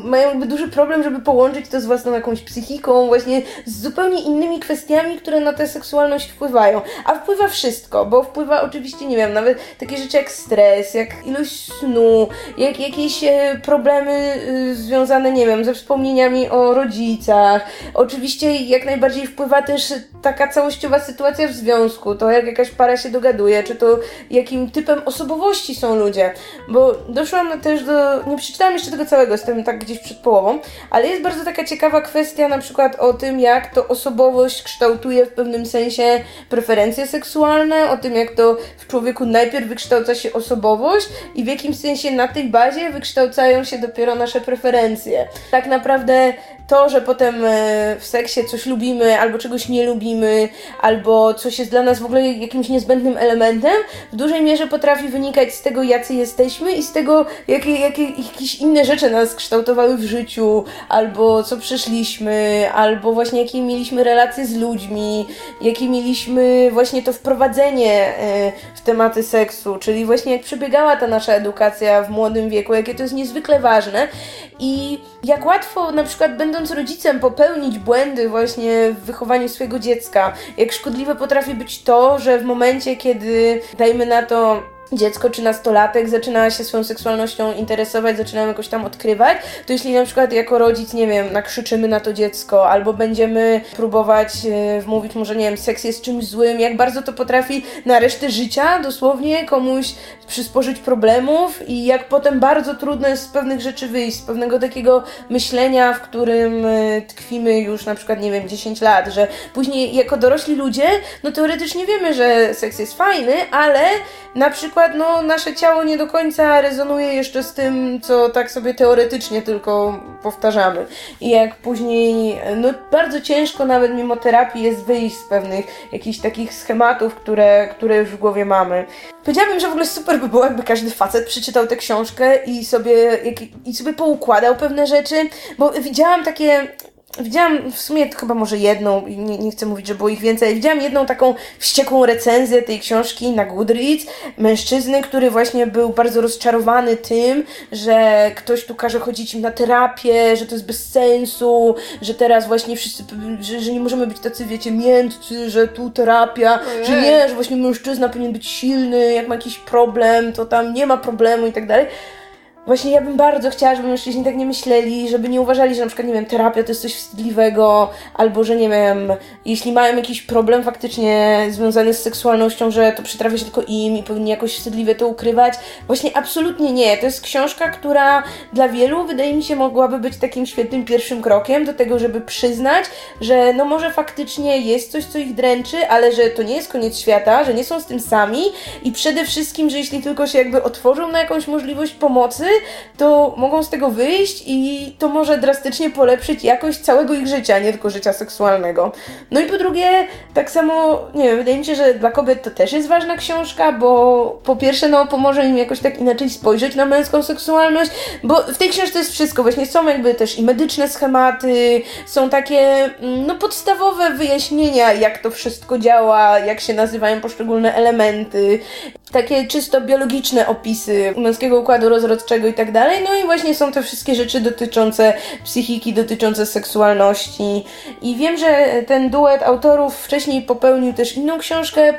y, mają jakby duży problem, żeby połączyć to z własną jakąś psychiką, właśnie z zupełnie innymi kwestiami, które na tę seksualność wpływają. A wpływa wszystko, bo wpływa oczywiście, nie wiem, nawet takie rzeczy jak stres, jak ilość snu, jak jakieś e, problemy y, związane, nie wiem, ze wspomnieniami o rodzicach. Oczywiście jak najbardziej wpływa też taka całościowa sytuacja w związku, to jak jakaś para się dogaduje, czy to jakim typem osobowości są ludzie. Bo doszłam też do. Nie przeczytałam jeszcze tego całego, jestem tak gdzieś przed połową, ale jest bardzo taka ciekawa kwestia na przykład o tym, jak to osobowość kształtuje w pewnym sensie preferencje seksualne, o tym, jak to w człowieku najpierw wykształca się osobowość i w jakim sensie na tej bazie wykształcają się dopiero nasze preferencje. Tak naprawdę to, że potem e, w seksie coś lubimy albo czegoś nie lubimy, albo coś jest dla nas w ogóle jakimś niezbędnym elementem, w dużej mierze potrafi wynikać z tego, jacy jesteśmy i z tego, jakie, jakie jakieś inne rzeczy nas kształtowały w życiu, albo co przeszliśmy, albo właśnie jakie mieliśmy relacje z ludźmi, jakie mieliśmy właśnie to wprowadzenie e, w tematy seksu, czyli właśnie jak przebiegała ta nasza edukacja w młodym wieku, jakie to jest niezwykle ważne i jak łatwo na przykład będąc rodzicem popełnić błędy właśnie w wychowaniu swojego dziecka, jak szkodliwe potrafi być to, że w momencie, kiedy dajmy na to dziecko czy nastolatek zaczyna się swoją seksualnością interesować, zaczyna jakoś tam odkrywać, to jeśli na przykład jako rodzic, nie wiem, nakrzyczymy na to dziecko, albo będziemy próbować e, wmówić może, nie wiem, seks jest czymś złym, jak bardzo to potrafi na resztę życia dosłownie komuś przysporzyć problemów i jak potem bardzo trudno jest z pewnych rzeczy wyjść, z pewnego takiego myślenia, w którym e, tkwimy już na przykład, nie wiem, 10 lat, że później jako dorośli ludzie, no teoretycznie wiemy, że seks jest fajny, ale na przykład no, nasze ciało nie do końca rezonuje jeszcze z tym, co tak sobie teoretycznie tylko powtarzamy. I jak później, no bardzo ciężko nawet mimo terapii jest wyjść z pewnych jakichś takich schematów, które, które już w głowie mamy. Powiedziałabym, że w ogóle super by było, jakby każdy facet przeczytał tę książkę i sobie, jak, i sobie poukładał pewne rzeczy, bo widziałam takie Widziałam w sumie chyba może jedną, nie, nie chcę mówić, że było ich więcej, widziałam jedną taką wściekłą recenzję tej książki na Goodreads mężczyzny, który właśnie był bardzo rozczarowany tym, że ktoś tu każe chodzić im na terapię, że to jest bez sensu, że teraz właśnie wszyscy, że, że nie możemy być tacy, wiecie, miętcy, że tu terapia, Ojej. że nie, że właśnie mężczyzna powinien być silny, jak ma jakiś problem, to tam nie ma problemu i tak dalej. Właśnie ja bym bardzo chciała, żeby mężczyźni tak nie myśleli, żeby nie uważali, że na przykład, nie wiem, terapia to jest coś wstydliwego, albo że, nie wiem, jeśli mają jakiś problem faktycznie związany z seksualnością, że to przytrafia się tylko im i powinni jakoś wstydliwie to ukrywać. Właśnie absolutnie nie. To jest książka, która dla wielu, wydaje mi się, mogłaby być takim świetnym pierwszym krokiem do tego, żeby przyznać, że no może faktycznie jest coś, co ich dręczy, ale że to nie jest koniec świata, że nie są z tym sami i przede wszystkim, że jeśli tylko się jakby otworzą na jakąś możliwość pomocy, to mogą z tego wyjść i to może drastycznie polepszyć jakość całego ich życia, nie tylko życia seksualnego. No i po drugie, tak samo, nie wiem, wydaje mi się, że dla kobiet to też jest ważna książka, bo po pierwsze, no pomoże im jakoś tak inaczej spojrzeć na męską seksualność, bo w tej książce jest wszystko, właśnie są jakby też i medyczne schematy, są takie, mm, no podstawowe wyjaśnienia, jak to wszystko działa, jak się nazywają poszczególne elementy, takie czysto biologiczne opisy męskiego układu rozrodczego i tak dalej. No i właśnie są te wszystkie rzeczy dotyczące psychiki, dotyczące seksualności. I wiem, że ten duet autorów wcześniej popełnił też inną książkę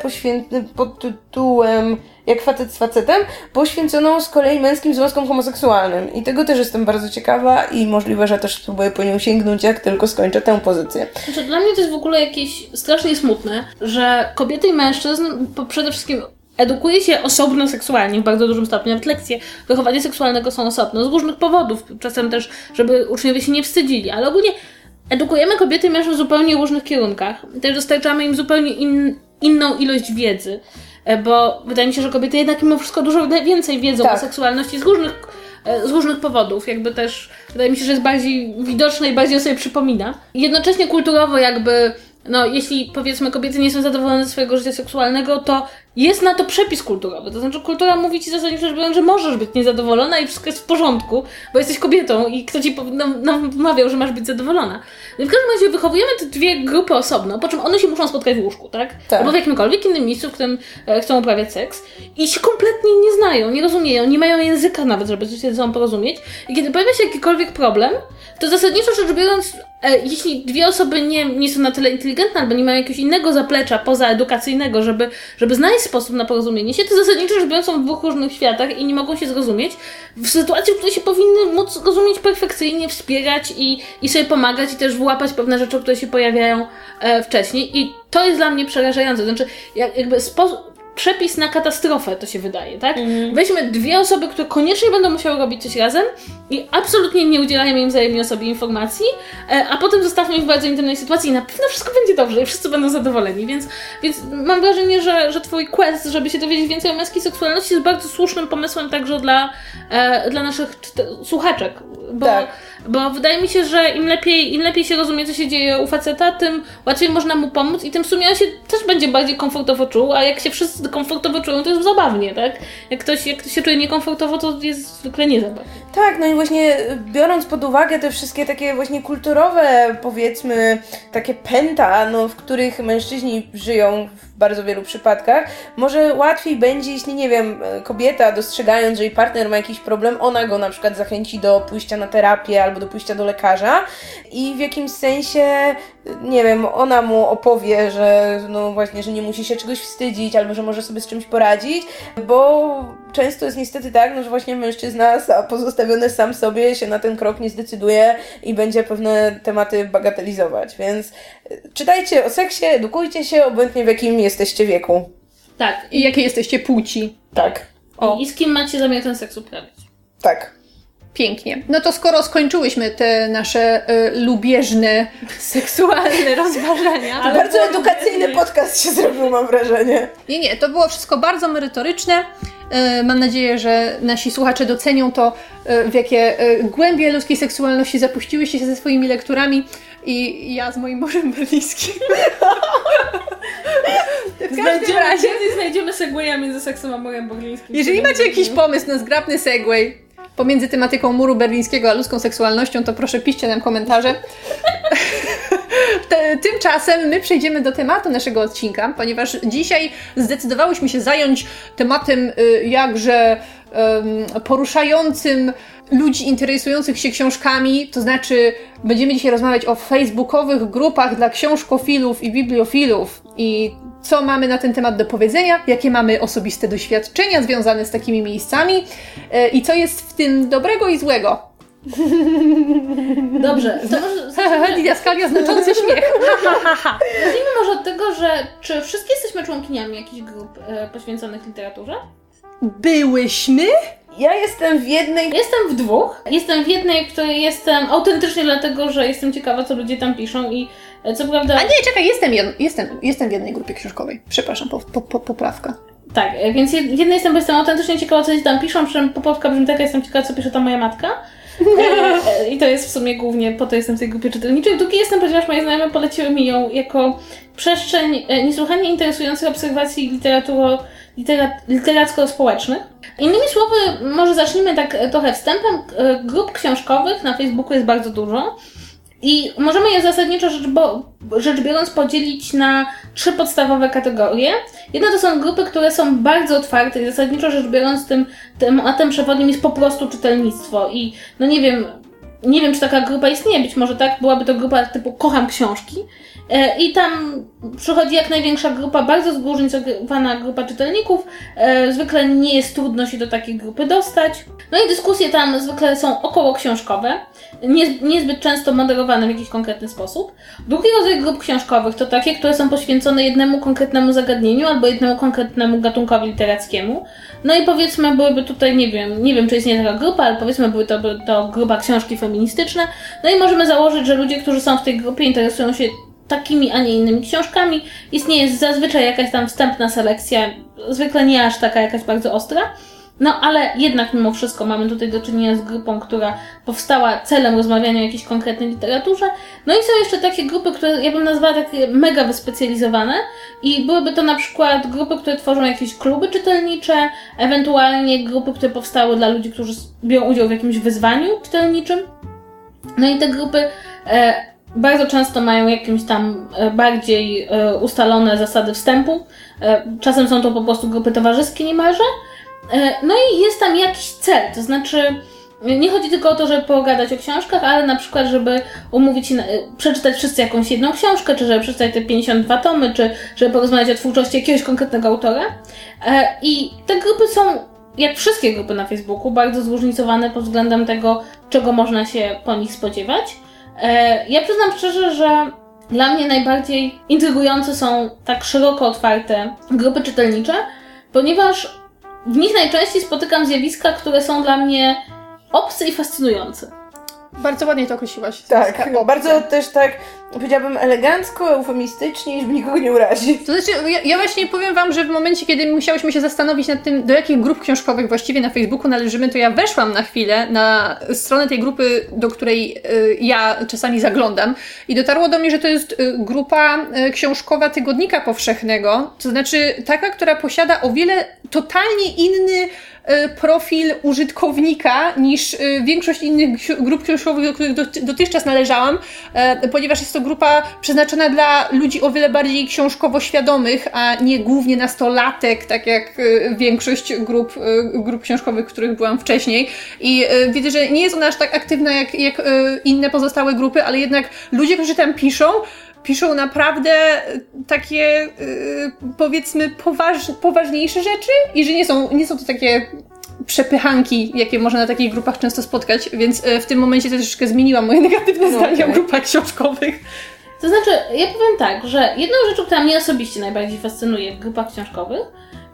pod tytułem jak facet z facetem, poświęconą z kolei męskim związkom homoseksualnym. I tego też jestem bardzo ciekawa i możliwe, że też spróbuję po nią sięgnąć, jak tylko skończę tę pozycję. Znaczy, dla mnie to jest w ogóle jakieś strasznie smutne, że kobiety i mężczyzn przede wszystkim edukuje się osobno seksualnie w bardzo dużym stopniu. Nawet lekcje wychowania seksualnego są osobno, z różnych powodów. Czasem też, żeby uczniowie się nie wstydzili, ale ogólnie edukujemy kobiety mężczyzn w zupełnie różnych kierunkach. Też dostarczamy im zupełnie in, inną ilość wiedzy, e, bo wydaje mi się, że kobiety jednak mimo wszystko dużo więcej wiedzą Tak. o seksualności z różnych, e, z różnych powodów. Jakby też wydaje mi się, że jest bardziej widoczna i bardziej o sobie przypomina. Jednocześnie kulturowo jakby no, jeśli powiedzmy kobiety nie są zadowolone ze swojego życia seksualnego, to jest na to przepis kulturowy. To znaczy, kultura mówi ci zasadniczo że możesz być niezadowolona i wszystko jest w porządku, bo jesteś kobietą i kto ci pow- nam, nam wmawiał, że masz być zadowolona. No i w każdym razie wychowujemy te dwie grupy osobno, po czym one się muszą spotkać w łóżku, tak? Tak. Albo w jakimkolwiek innym miejscu, w którym e, chcą uprawiać seks i się kompletnie nie znają, nie rozumieją, nie mają języka nawet, żeby się ze sobą porozumieć. I kiedy pojawia się jakikolwiek problem, to zasadniczo rzecz biorąc, e, jeśli dwie osoby nie, nie są na tyle inteligentne albo nie mają jakiegoś innego zaplecza pozaedukacyjnego, żeby, żeby znaleźć sposób na porozumienie się, to zasadniczo rzecz biorąc są w dwóch różnych światach i nie mogą się zrozumieć w sytuacji, w której się powinny móc rozumieć perfekcyjnie, wspierać i, i sobie pomagać i też włapać pewne rzeczy, które się pojawiają e, wcześniej. I to jest dla mnie przerażające. Znaczy, jak, jakby sposób przepis na katastrofę, to się wydaje, tak? Weźmy dwie osoby, które koniecznie będą musiały robić coś razem i absolutnie nie udzielajmy im wzajemnie sobie informacji, e, a potem zostawmy ich w bardzo intymnej sytuacji i na pewno wszystko będzie dobrze i wszyscy będą zadowoleni, więc, więc mam wrażenie, że, że twój quest, żeby się dowiedzieć więcej o męskiej seksualności jest bardzo słusznym pomysłem także dla, e, dla naszych czyta- słuchaczek, bo, Tak. Bo wydaje mi się, że im lepiej, im lepiej się rozumie, co się dzieje u faceta, tym łatwiej można mu pomóc i tym w sumie on się też będzie bardziej komfortowo czuł, a jak się wszyscy komfortowo czują, to jest zabawnie, tak? Jak ktoś, jak ktoś się czuje niekomfortowo, to jest zwykle niezabawnie. Tak, no i właśnie biorąc pod uwagę te wszystkie takie właśnie kulturowe, powiedzmy, takie pęta, no, w których mężczyźni żyją w bardzo wielu przypadkach, może łatwiej będzie, jeśli, nie wiem, kobieta dostrzegając, że jej partner ma jakiś problem, ona go na przykład zachęci do pójścia na terapię albo do pójścia do lekarza i w jakimś sensie, nie wiem, ona mu opowie, że no właśnie, że nie musi się czegoś wstydzić albo że może sobie z czymś poradzić, bo często jest niestety tak, no, że właśnie mężczyzna pozostawiony sam sobie się na ten krok nie zdecyduje i będzie pewne tematy bagatelizować, więc y, czytajcie o seksie, edukujcie się, obojętnie w jakim jesteście wieku. Tak. I jakie jesteście płci? Tak, O. I z kim macie zamiar ten seks uprawiać? tak. Pięknie. No to skoro skończyłyśmy te nasze y, lubieżne, seksualne rozważania. Ale Bardzo edukacyjny podcast się zrobił, mam wrażenie. Nie, nie, to było wszystko bardzo merytoryczne. Y, Mam nadzieję, że nasi słuchacze docenią to, y, w jakie y, głębie ludzkiej seksualności zapuściłyście się ze swoimi lekturami i ja z moim morzem berlińskim. w każdym Znajdziemy, razie, znajdziemy segwaya między seksem a morem berlińskim. jeżeli macie jakiś pomysł na zgrabny segway pomiędzy tematyką muru berlińskiego a ludzką seksualnością, to proszę piszcie nam komentarze. Tymczasem my przejdziemy do tematu naszego odcinka, ponieważ dzisiaj zdecydowałyśmy się zająć tematem y, jakże poruszającym ludzi interesujących się książkami, to znaczy będziemy dzisiaj rozmawiać o facebookowych grupach dla książkofilów i bibliofilów i co mamy na ten temat do powiedzenia, jakie mamy osobiste doświadczenia związane z takimi miejscami y, i co jest w tym dobrego i złego. Dobrze, to może znaczący śmiech. zacznijmy może od tego, że czy wszystkie jesteśmy członkiniami jakichś grup e, poświęconych literaturze? Byłyśmy? Ja jestem w jednej... Jestem w dwóch. Jestem w jednej, w której jestem autentycznie dlatego, że jestem ciekawa, co ludzie tam piszą i e, co prawda... A nie, czekaj, jestem, jestem, jestem w jednej grupie książkowej. Przepraszam, po, po, po, poprawka. Tak, e, więc z jednej strony jestem autentycznie ciekawa, co ci tam piszą, przy czym poprawka brzmi taka, jestem ciekawa, co pisze ta moja matka. E, e, I to jest w sumie głównie po to jestem w tej grupie czytelniczej. Drugi jestem, ponieważ moje znajome poleciły mi ją jako przestrzeń niesłychanie interesujących obserwacji literaturo, litera, literacko-społecznych. Innymi słowy, może zacznijmy tak trochę wstępem. Grup książkowych na Facebooku jest bardzo dużo. I możemy je zasadniczo rzecz, bo, rzecz biorąc podzielić na trzy podstawowe kategorie. Jedna to są grupy, które są bardzo otwarte i zasadniczo rzecz biorąc tym tematem przewodnim jest po prostu czytelnictwo. I no nie wiem, nie wiem czy taka grupa istnieje, być może tak, byłaby to grupa typu kocham książki. E, I tam przychodzi jak największa grupa, bardzo zróżnicowana grupa czytelników. E, Zwykle nie jest trudno się do takiej grupy dostać. No i dyskusje tam zwykle są około książkowe, nie, niezbyt często moderowane w jakiś konkretny sposób. Drugi rodzaj grup książkowych to takie, które są poświęcone jednemu konkretnemu zagadnieniu albo jednemu konkretnemu gatunkowi literackiemu. No i powiedzmy, byłyby tutaj, nie wiem, nie wiem czy istnieje taka grupa, ale powiedzmy, były to, to grupa książki feministyczne. No i możemy założyć, że ludzie, którzy są w tej grupie interesują się takimi, a nie innymi książkami. Istnieje zazwyczaj jakaś tam wstępna selekcja, zwykle nie aż taka jakaś bardzo ostra. No ale jednak mimo wszystko mamy tutaj do czynienia z grupą, która powstała celem rozmawiania o jakiejś konkretnej literaturze. No i są jeszcze takie grupy, które ja bym nazwała takie mega wyspecjalizowane i byłyby to na przykład grupy, które tworzą jakieś kluby czytelnicze, ewentualnie grupy, które powstały dla ludzi, którzy biorą udział w jakimś wyzwaniu czytelniczym. No i te grupy e, bardzo często mają jakieś tam e, bardziej e, ustalone zasady wstępu. E, czasem są to po prostu grupy towarzyskie niemalże. No i jest tam jakiś cel, to znaczy nie chodzi tylko o to, żeby pogadać o książkach, ale na przykład, żeby umówić się, przeczytać wszyscy jakąś jedną książkę, czy żeby przeczytać te 52 tomy, czy żeby porozmawiać o twórczości jakiegoś konkretnego autora. I te grupy są, jak wszystkie grupy na Facebooku, bardzo zróżnicowane pod względem tego, czego można się po nich spodziewać. E, Ja przyznam szczerze, że dla mnie najbardziej intrygujące są tak szeroko otwarte grupy czytelnicze, ponieważ w nich najczęściej spotykam zjawiska, które są dla mnie obce i fascynujące. Bardzo ładnie to określiłaś. Tak, bardzo też tak, powiedziałabym elegancko, eufemistycznie, żeby nikogo nie urazić. To znaczy, ja, ja właśnie powiem Wam, że w momencie, kiedy musiałyśmy się zastanowić nad tym, do jakich grup książkowych właściwie na Facebooku należymy, to ja weszłam na chwilę na stronę tej grupy, do której y, ja czasami zaglądam i dotarło do mnie, że to jest y, grupa y, książkowa Tygodnika Powszechnego, to znaczy taka, która posiada o wiele totalnie inny y, profil użytkownika niż y, większość innych grup książkowych, do których dot- dotychczas należałam, e, ponieważ jest to grupa przeznaczona dla ludzi o wiele bardziej książkowo świadomych, a nie głównie nastolatek, tak jak y, większość grup, y, grup książkowych, których byłam wcześniej. I y, widzę, że nie jest ona aż tak aktywna jak, jak inne pozostałe grupy, ale jednak ludzie, którzy tam piszą, piszą naprawdę takie, powiedzmy, poważ, poważniejsze rzeczy i że nie są, nie są to takie przepychanki, jakie można na takich grupach często spotkać, więc y, w tym momencie troszeczkę zmieniłam moje negatywne zdanie o Okej. grupach książkowych. To znaczy, ja powiem tak, że jedną rzeczą, która mnie osobiście najbardziej fascynuje w grupach książkowych,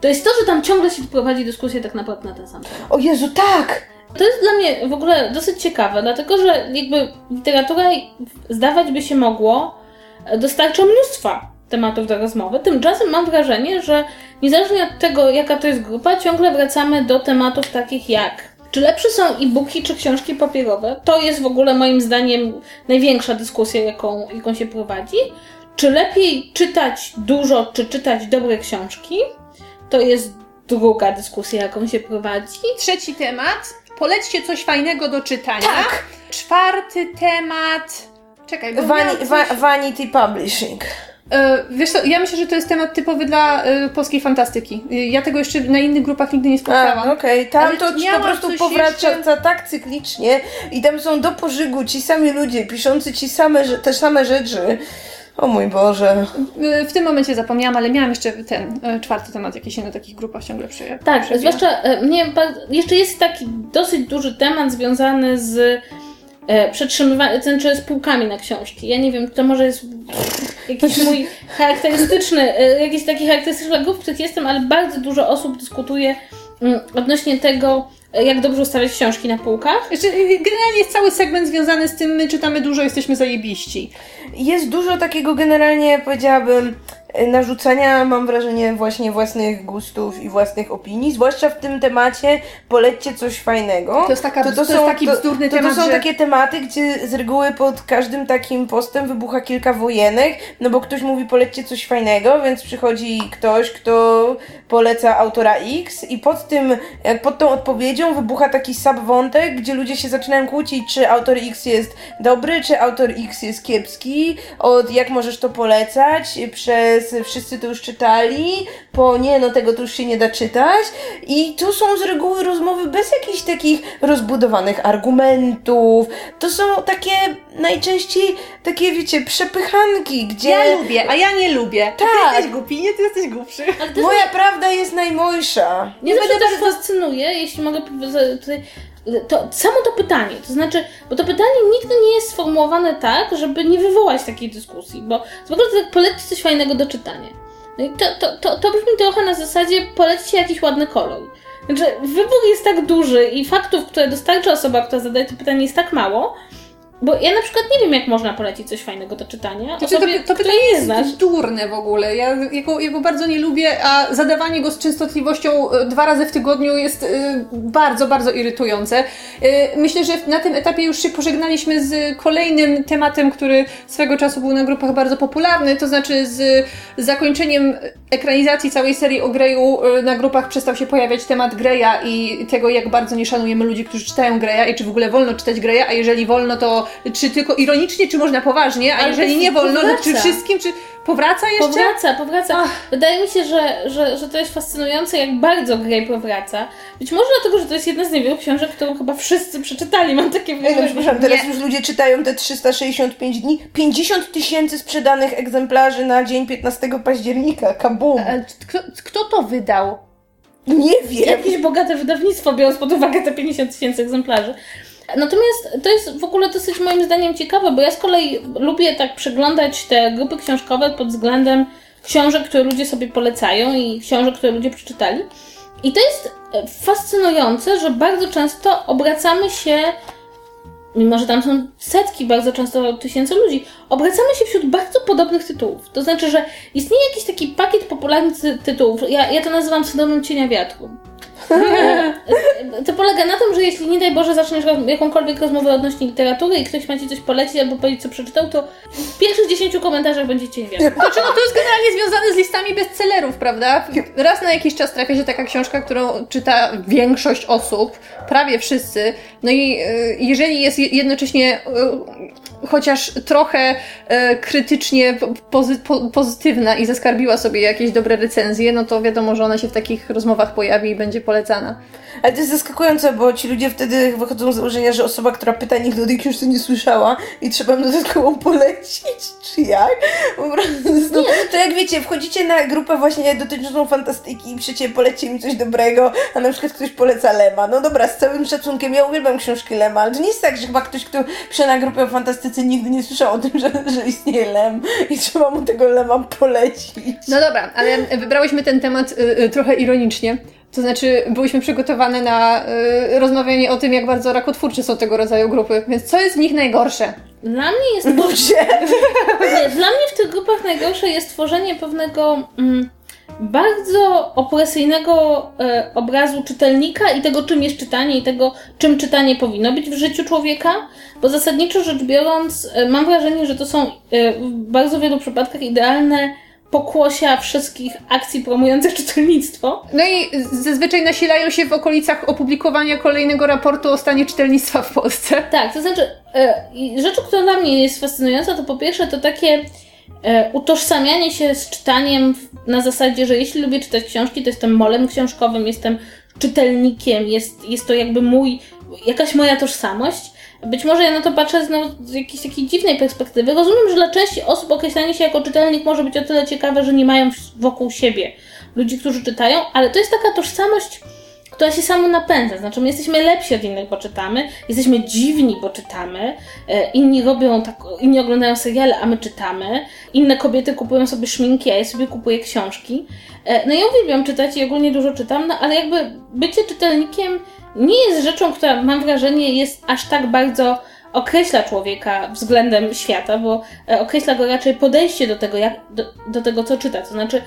to jest to, że tam ciągle się prowadzi dyskusję tak naprawdę na ten sam temat. O Jezu, tak! To jest dla mnie w ogóle dosyć ciekawe, dlatego że jakby literatura zdawać by się mogło dostarcza mnóstwa tematów do rozmowy. Tymczasem mam wrażenie, że niezależnie od tego, jaka to jest grupa, ciągle wracamy do tematów takich jak czy lepsze są e-booki, czy książki papierowe? To jest w ogóle moim zdaniem największa dyskusja, jaką, jaką się prowadzi. Czy lepiej czytać dużo, czy czytać dobre książki? To jest druga dyskusja, jaką się prowadzi. Trzeci temat. Polećcie coś fajnego do czytania. Tak. Czwarty temat. Czekaj, bo Vani- coś... va- vanity Publishing. E, Wiesz co, ja myślę, że to jest temat typowy dla e, polskiej fantastyki. E, Ja tego jeszcze na innych grupach nigdy nie spotkałam. A, okej, tam Ale to po prostu powraca jeszcze- tak cyklicznie i tam są do pożygu ci sami ludzie, piszący ci same, te same rzeczy. O mój Boże. W tym momencie zapomniałam, ale miałam jeszcze ten czwarty temat, jaki się na takich grupach ciągle przyje. Tak, przewija. zwłaszcza mnie jeszcze jest taki dosyć duży temat związany z e, przetrzymywaniem, to znaczy z półkami na książki. Ja nie wiem, to może jest jakiś mój charakterystyczny, e, jakiś taki charakterystyczny grup, w których jestem, ale bardzo dużo osób dyskutuje mm, odnośnie tego, e, jak dobrze ustawiać książki na półkach. E, generalnie jest cały segment związany z tym, my czytamy dużo, jesteśmy zajebiści. Jest dużo takiego generalnie, powiedziałabym, narzucania, mam wrażenie, właśnie własnych gustów i własnych opinii, zwłaszcza w tym temacie polećcie coś fajnego. To jest taka- to jest taki bzdurny to, temat, To są że- takie tematy, gdzie z reguły pod każdym takim postem wybucha kilka wojenek, no bo ktoś mówi polećcie coś fajnego, więc przychodzi ktoś, kto poleca autora X i pod tym, pod tą odpowiedzią wybucha taki subwątek, gdzie ludzie się zaczynają kłócić, czy autor X jest dobry, czy autor X jest kiepski, od jak możesz to polecać, przez wszyscy to już czytali, po nie, no tego to już się nie da czytać i to są z reguły rozmowy bez jakichś takich rozbudowanych argumentów, to są takie najczęściej takie, wiecie, przepychanki, gdzie... Ja lubię, a ja nie lubię. Tak. Ty jesteś głupi, nie, ty jesteś głupszy. Moja prawda jest najmojsza. Mnie zawsze też fascynuje, jeśli mogę powiedzieć, tutaj, to samo to pytanie, to znaczy, bo to pytanie nigdy nie jest sformułowane tak, żeby nie wywołać takiej dyskusji, bo zwykle to tak polećcie coś fajnego do czytania. No i to, to, to, to brzmi trochę na zasadzie polećcie jakiś ładny kolor. Znaczy, wybór jest tak duży i faktów, które dostarcza osoba, która zadaje to pytanie jest tak mało, bo ja na przykład nie wiem, jak można polecić coś fajnego do czytania Znaczy, osobie, to, to pytanie nie jest znasz. durne w ogóle. Ja jego, jego bardzo nie lubię, a zadawanie go z częstotliwością e, dwa razy w tygodniu jest e, bardzo, bardzo irytujące. E, Myślę, że na tym etapie już się pożegnaliśmy z kolejnym tematem, który swego czasu był na grupach bardzo popularny, to znaczy z zakończeniem ekranizacji całej serii o Greyu e, na grupach przestał się pojawiać temat Greya i tego, jak bardzo nie szanujemy ludzi, którzy czytają Greya i czy w ogóle wolno czytać Greya, a jeżeli wolno, to czy tylko ironicznie, czy można poważnie, a Ale jeżeli nie wolno, to powraca. czy wszystkim, czy powraca jeszcze? Powraca, powraca. Wydaje mi się, że, że, że to jest fascynujące, jak bardzo Grey powraca. Być może dlatego, że to jest jedna z niewielu książek, którą chyba wszyscy przeczytali, mam takie Ej, no, wrażenie. przepraszam, teraz Nie. już ludzie czytają te 365 dni. 50 tysięcy sprzedanych egzemplarzy na dzień 15 października. Kabum. Kto, kto to wydał? Nie wiem. Jakieś bogate wydawnictwo, biorąc pod uwagę te 50 tysięcy egzemplarzy. Natomiast to jest w ogóle dosyć moim zdaniem ciekawe, bo ja z kolei lubię tak przeglądać te grupy książkowe pod względem książek, które ludzie sobie polecają i książek, które ludzie przeczytali. I to jest e, fascynujące, że bardzo często obracamy się, mimo że tam są setki, bardzo często tysięcy ludzi, obracamy się wśród bardzo podobnych tytułów. To znaczy, że istnieje jakiś taki pakiet popularnych ty- tytułów. Ja, ja to nazywam syndromem cienia wiatru. To polega na tym, że jeśli nie daj Boże zaczniesz jakąkolwiek rozmowę odnośnie literatury i ktoś ma ci coś polecić albo powiedzieć, co przeczytał, to w pierwszych 10 komentarzach będzie cień wiatru. Znaczy, no to jest generalnie związane z listami bestsellerów, prawda? Raz na jakiś czas trafia się taka książka, którą czyta większość osób, prawie wszyscy. No i y, jeżeli jest je- jednocześnie y, chociaż trochę y, krytycznie po- pozy, po, pozytywna i zaskarbiła sobie jakieś dobre recenzje, no to wiadomo, że ona się w takich rozmowach pojawi i będzie polecana. Ale to jest zaskakujące, bo ci ludzie wtedy wychodzą z założenia, że osoba, która pyta, nigdy o tej książce nie słyszała i trzeba ją dodatkowo polecić, czy jak? Po prostu, to jak wiecie, wchodzicie na grupę właśnie dotyczącą fantastyki i przecie polecie mi coś dobrego, a na przykład ktoś poleca Lema. No dobra, z całym szacunkiem, ja uwielbiam książki Lema, ale to nie jest tak, że chyba ktoś, kto pisze na grupę o fantastyce nigdy nie słyszał o tym, że, że istnieje Lem i trzeba mu tego Lema polecić. No dobra, ale wybrałyśmy ten temat y, y, trochę ironicznie. To znaczy, byłyśmy przygotowane na y, rozmawianie o tym, jak bardzo rakotwórcze są tego rodzaju grupy. Więc co jest w nich najgorsze? Dla mnie jest Ludzie! Nie, Dla mnie w tych grupach najgorsze jest tworzenie pewnego mm, bardzo opresyjnego e, obrazu czytelnika i tego, czym jest czytanie i tego, czym czytanie powinno być w życiu człowieka, bo zasadniczo rzecz biorąc, e, mam wrażenie, że to są e, w bardzo wielu przypadkach idealne pokłosia wszystkich akcji promujących czytelnictwo. No i zazwyczaj nasilają się w okolicach opublikowania kolejnego raportu o stanie czytelnictwa w Polsce. Tak, to znaczy, e, i rzeczą, która dla mnie jest fascynująca, to po pierwsze to takie utożsamianie się z czytaniem na zasadzie, że jeśli lubię czytać książki, to jestem molem książkowym, jestem czytelnikiem, jest, jest to jakby mój, jakaś moja tożsamość. Być może ja na to patrzę znowu z jakiejś takiej dziwnej perspektywy. Rozumiem, że dla części osób określanie się jako czytelnik może być o tyle ciekawe, że nie mają wokół siebie ludzi, którzy czytają, ale to jest taka tożsamość, która się samo napędza. Znaczy, my jesteśmy lepsi od innych, bo czytamy, jesteśmy dziwni, bo czytamy, e, inni robią tak, inni oglądają seriale, a my czytamy, inne kobiety kupują sobie szminki, a ja sobie kupuję książki. E, No ja uwielbiam czytać i ogólnie dużo czytam, no ale jakby bycie czytelnikiem nie jest rzeczą, która mam wrażenie jest aż tak bardzo określa człowieka względem świata, bo e, określa go raczej podejście do tego, jak, do, do tego, co czyta. To znaczy,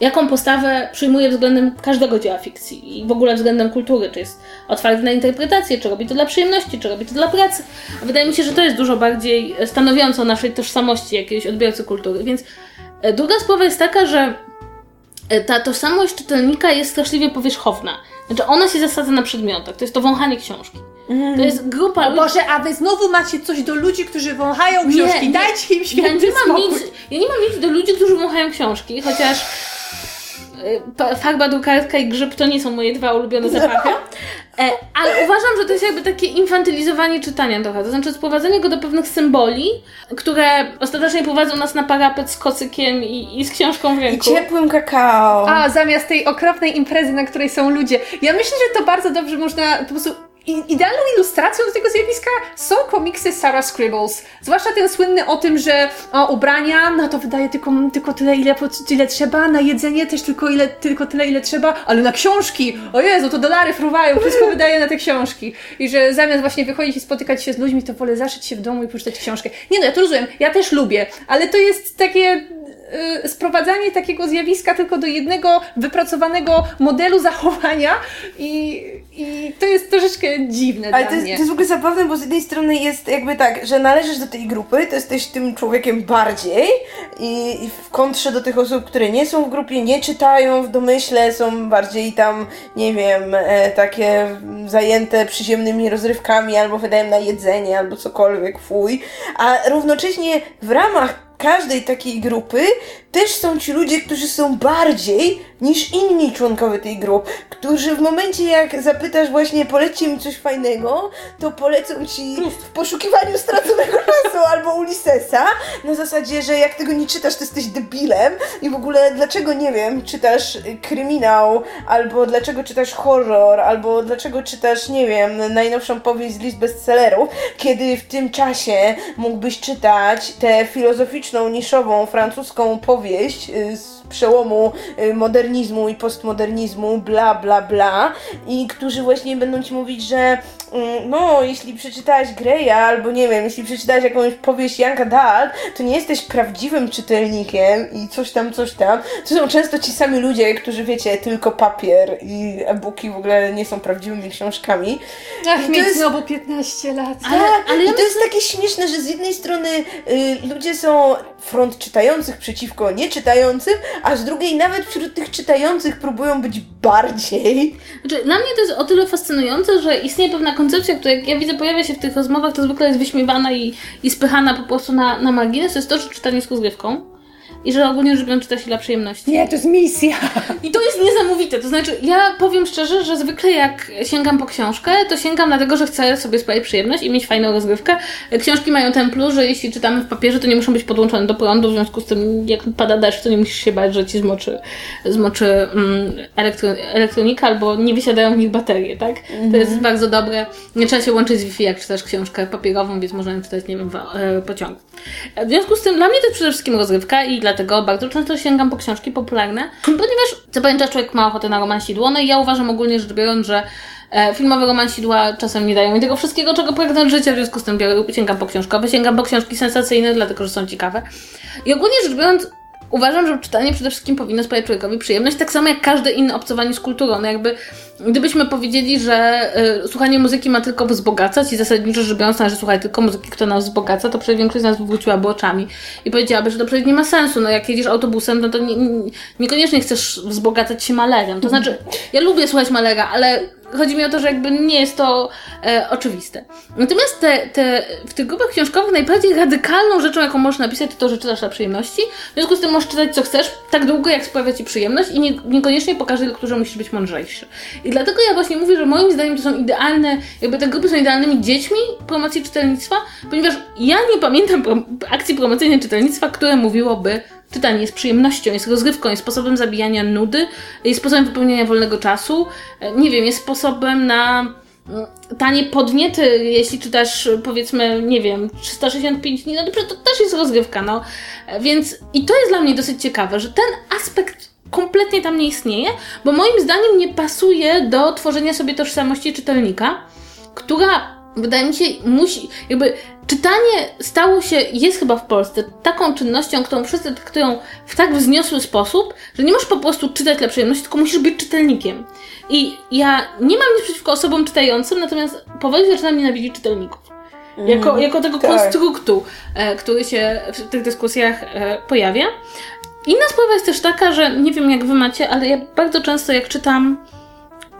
jaką postawę przyjmuje względem każdego dzieła fikcji i w ogóle względem kultury, czy jest otwarty na interpretację, czy robi to dla przyjemności, czy robi to dla pracy. A wydaje mi się, że to jest dużo bardziej stanowiące o naszej tożsamości jakiegoś odbiorcy kultury. Więc e, druga sprawa jest taka, że e, ta tożsamość czytelnika jest straszliwie powierzchowna. Znaczy ona się zasadza na przedmiotach. To jest to wąchanie książki. To jest grupa O Boże, a wy znowu macie coś do ludzi, którzy wąchają książki. nie. Dajcie im Ja święty nie, mam spokój. nic, ja nie mam nic do ludzi, którzy wąchają książki, chociaż farba, drukarka i grzyb to nie są moje dwa ulubione zapachy. E, ale uważam, że to jest jakby takie infantylizowanie czytania trochę. To znaczy sprowadzenie go do pewnych symboli, które ostatecznie prowadzą nas na parapet z kocykiem i, i z książką w I ręku. ciepłym kakao. A, zamiast tej okropnej imprezy, na której są ludzie. Ja myślę, że to bardzo dobrze można po prostu. Idealną ilustracją do tego zjawiska są komiksy Sarah Scribbles. Zwłaszcza ten słynny o tym, że o, ubrania, no to wydaje tylko, tylko tyle, ile, ile trzeba, na jedzenie też tylko, ile, tylko tyle, ile trzeba, ale na książki, o Jezu, to dolary fruwają, wszystko wydaje na te książki. I że zamiast właśnie wychodzić i spotykać się z ludźmi, to wolę zaszyć się w domu i poczytać książkę. Nie no, ja to rozumiem, ja też lubię, ale to jest takie y, sprowadzanie takiego zjawiska tylko do jednego wypracowanego modelu zachowania i, i to jest troszeczkę dziwne Ale dla to jest, mnie. to jest w ogóle zabawne, bo z jednej strony jest jakby tak, że należysz do tej grupy, to jesteś tym człowiekiem bardziej i, i w kontrze do tych osób, które nie są w grupie, nie czytają w domyśle, są bardziej tam, nie wiem, e, takie zajęte przyziemnymi rozrywkami albo wydają na jedzenie, albo cokolwiek, fuj. A równocześnie w ramach każdej takiej grupy też są ci ludzie, którzy są bardziej niż inni członkowie tej grupy, którzy w momencie jak zapytasz właśnie polećcie mi coś fajnego, to polecą ci w poszukiwaniu straconego czasu albo Ulyssesa, na zasadzie, że jak tego nie czytasz, to jesteś debilem i w ogóle dlaczego, nie wiem, czytasz y, kryminał, albo dlaczego czytasz horror, albo dlaczego czytasz, nie wiem, najnowszą powieść z list bestsellerów, kiedy w tym czasie mógłbyś czytać tę filozoficzną, niszową, francuską powieść y, z przełomu y, modernizmu i postmodernizmu, bla, bla, bla, i którzy właśnie będą ci mówić, że mm, no, jeśli przeczytałeś Greya, albo nie wiem, jeśli przeczytałeś jakąś powieść Janka Dahl, to nie jesteś prawdziwym czytelnikiem i coś tam, coś tam. To są często ci sami ludzie, którzy wiecie, tylko papier i e-booki w ogóle nie są prawdziwymi książkami. Ach, mieć jest- znowu 15 lat. Ale- ale to jest takie śmieszne, że z jednej strony y, ludzie są front czytających przeciwko nieczytającym, a z drugiej nawet wśród tych czytających próbują być bardziej. Znaczy, dla mnie to jest o tyle fascynujące, że istnieje pewna koncepcja, która jak ja widzę pojawia się w tych rozmowach, to zwykle jest wyśmiewana i, i spychana po prostu na, na margines, to jest to, że czytanie jest rozgrywką. I że ogólnie rzecz biorąc czyta się dla przyjemności. Nie, to jest misja. I to jest niesamowite. To znaczy, ja powiem szczerze, że zwykle jak sięgam po książkę, to sięgam dlatego, że chcę sobie sprawić przyjemność i mieć fajną rozgrywkę. Książki mają ten plus, że jeśli czytamy w papierze, to nie muszą być podłączone do prądu, w związku z tym jak pada deszcz, to nie musisz się bać, że ci zmoczy, zmoczy mm, elektro, elektronika albo nie wysiadają w nich baterie, tak? To jest bardzo dobre. Nie trzeba się łączyć z Wi-Fi, jak czytasz książkę papierową, więc można ją czytać, nie wiem, w e, pociągu. W związku z tym dla mnie to jest przede wszystkim rozrywka i dlatego bardzo często sięgam po książki popularne, ponieważ co pewien czas człowiek ma ochotę na romansidło, no i ja uważam ogólnie rzecz biorąc, że e, filmowe romansidła czasem nie dają mi tego wszystkiego, czego pragnę od życia, w związku z tym biorę, sięgam po książkowe, sięgam po książki sensacyjne, dlatego że są ciekawe. I ogólnie rzecz biorąc, Uważam, że czytanie przede wszystkim powinno sprawiać człowiekowi przyjemność, tak samo jak każde inne obcowanie z kulturą. No jakby, gdybyśmy powiedzieli, że y, słuchanie muzyki ma tylko wzbogacać i zasadniczo rzecz biorąc należy słuchać tylko muzyki, która nas wzbogaca, to przecież większość z nas wywróciłaby oczami i powiedziałaby, że to przecież nie ma sensu. No jak jedziesz autobusem, no to nie, nie, niekoniecznie chcesz wzbogacać się malerem. To znaczy, ja lubię słuchać malera, ale chodzi mi o to, że jakby nie jest to e, oczywiste. Natomiast te, te, w tych grupach książkowych najbardziej radykalną rzeczą, jaką możesz napisać, to to, że czytasz dla przyjemności. W związku z tym możesz czytać co chcesz, tak długo jak sprawia Ci przyjemność i nie, niekoniecznie po każdej lekturze musisz być mądrzejszy. I dlatego ja właśnie mówię, że moim zdaniem to są idealne, jakby te grupy są idealnymi dziećmi promocji czytelnictwa, ponieważ ja nie pamiętam akcji promocyjnej czytelnictwa, które mówiłoby Czytanie jest przyjemnością, jest rozrywką, jest sposobem zabijania nudy, jest sposobem wypełniania wolnego czasu, e, nie wiem, jest sposobem na mm, tanie podniety, jeśli czytasz powiedzmy, nie wiem, 365 dni, no to to też jest rozrywka, no. E, Więc i to jest dla mnie dosyć ciekawe, że ten aspekt kompletnie tam nie istnieje, bo moim zdaniem nie pasuje do tworzenia sobie tożsamości czytelnika, która wydaje mi się, musi, jakby czytanie stało się, jest chyba w Polsce taką czynnością, którą wszyscy traktują w tak wzniosły sposób, że nie możesz po prostu czytać dla przyjemności, tylko musisz być czytelnikiem. I ja nie mam nic przeciwko osobom czytającym, natomiast powoli zaczynam nienawidzić czytelników. Jako, Mhm. jako tego tak. konstruktu, e, który się w tych dyskusjach e, pojawia. Inna sprawa jest też taka, że nie wiem jak wy macie, ale ja bardzo często jak czytam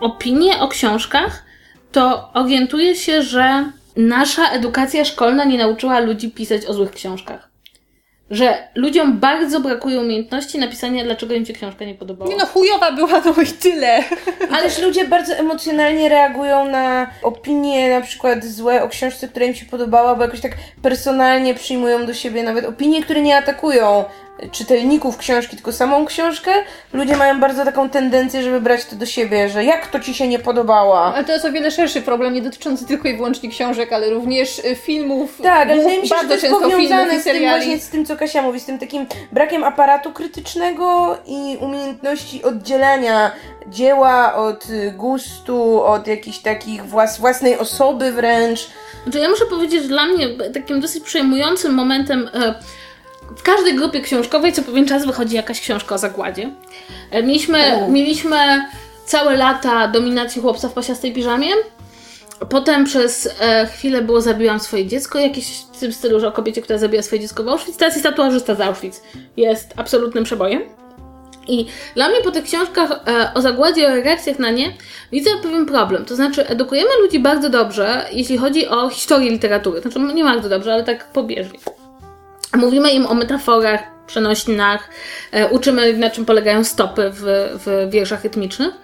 opinie o książkach, to orientuję się, że nasza edukacja szkolna nie nauczyła ludzi pisać o złych książkach. Że ludziom bardzo brakuje umiejętności napisania, dlaczego im się książka nie podobała. Nie no, chujowa była, no i tyle. Ale też ludzie bardzo emocjonalnie reagują na opinie na przykład złe o książce, która im się podobała, bo jakoś tak personalnie przyjmują do siebie nawet opinie, które nie atakują czytelników książki, tylko samą książkę. Ludzie mają bardzo taką tendencję, żeby brać to do siebie, że jak to ci się nie podobała. Ale to jest o wiele szerszy problem, nie dotyczący tylko i wyłącznie książek, ale również y, filmów. Tak, ale wydaje mi się, że bardzo to jest powiązane z tym właśnie z tym, co Kasia mówi, z tym takim brakiem aparatu krytycznego i umiejętności oddzielania dzieła od y, gustu, od jakichś takich włas, własnej osoby wręcz. Znaczy, ja muszę powiedzieć, że dla mnie takim dosyć przejmującym momentem e, w każdej grupie książkowej co pewien czas wychodzi jakaś książka o zagładzie. E, Mieliśmy, U. mieliśmy całe lata dominacji chłopca w pasiastej piżamie. Potem przez e, chwilę było Zabiłam swoje dziecko, jakieś w tym stylu, że o kobiecie, która zabija swoje dziecko w Auschwitz. Teraz jest tatuażysta z Auschwitz. Jest absolutnym przebojem. I dla mnie po tych książkach e, o zagładzie, o reakcjach na nie, widzę pewien problem. To znaczy, edukujemy ludzi bardzo dobrze, jeśli chodzi o historię literatury. Znaczy, nie bardzo dobrze, ale tak pobieżnie. Mówimy im o metaforach, przenośninach, e, uczymy, na czym polegają stopy w, w wierszach rytmicznych,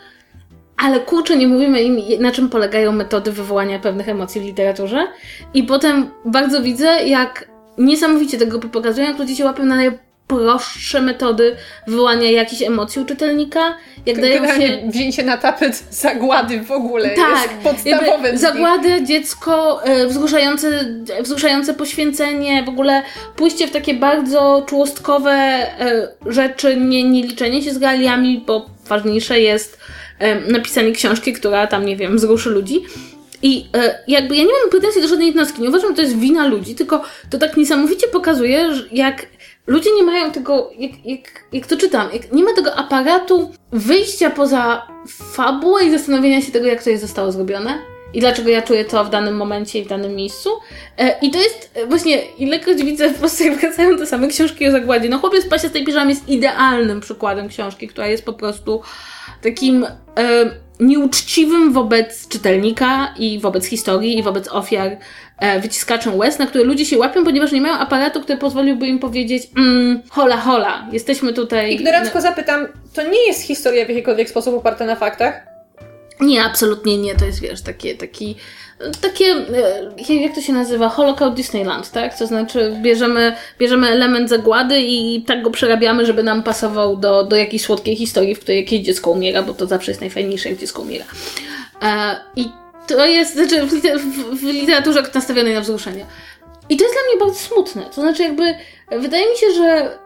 ale kurczę, nie mówimy im, na czym polegają metody wywołania pewnych emocji w literaturze. I potem bardzo widzę, jak niesamowicie te grupy pokazują, jak ludzie się łapią na najprostsze metody wywołania jakichś emocji u czytelnika, jak dają Generalnie się wzięcie na tapet zagłady w ogóle tak, jest podstawowe. jakby zagładę, dziecko, e, wzruszające, wzruszające poświęcenie, w ogóle pójście w takie bardzo czułostkowe e, rzeczy, nie, nie liczenie się z realiami, bo ważniejsze jest e, napisanie książki, która tam, nie wiem, wzruszy ludzi. I jakby ja nie mam pretensji do żadnej jednostki, nie uważam, że to jest wina ludzi, tylko to tak niesamowicie pokazuje, jak ludzie nie mają tego, jak, jak, jak to czytam, jak nie ma tego aparatu wyjścia poza fabułę i zastanowienia się tego, jak to jest zostało zrobione i dlaczego ja czuję to w danym momencie i w danym miejscu. E, I to jest e, właśnie, ilekroć widzę po prostu, jak wracają te same książki o zagładzie. No chłopiec w pasiastej piżamie jest idealnym przykładem książki, która jest po prostu takim e, nieuczciwym wobec czytelnika i wobec historii i wobec ofiar wyciskaczem łez, na które ludzie się łapią, ponieważ nie mają aparatu, który pozwoliłby im powiedzieć mm, hola, hola, jesteśmy tutaj... Ignorancko zapytam, to nie jest historia w jakikolwiek sposób oparta na faktach? Nie, absolutnie nie. To jest, wiesz, takie, taki, takie, e, jak to się nazywa? Holocaust Disneyland, tak? To znaczy bierzemy, bierzemy element zagłady i tak go przerabiamy, żeby nam pasował do, do jakiejś słodkiej historii, w której jakieś dziecko umiera, bo to zawsze jest najfajniejsze, jak dziecko umiera. E, I to jest, znaczy w, liter, w, literaturze nastawionej na wzruszenie. I to jest dla mnie bardzo smutne. To znaczy jakby, wydaje mi się, że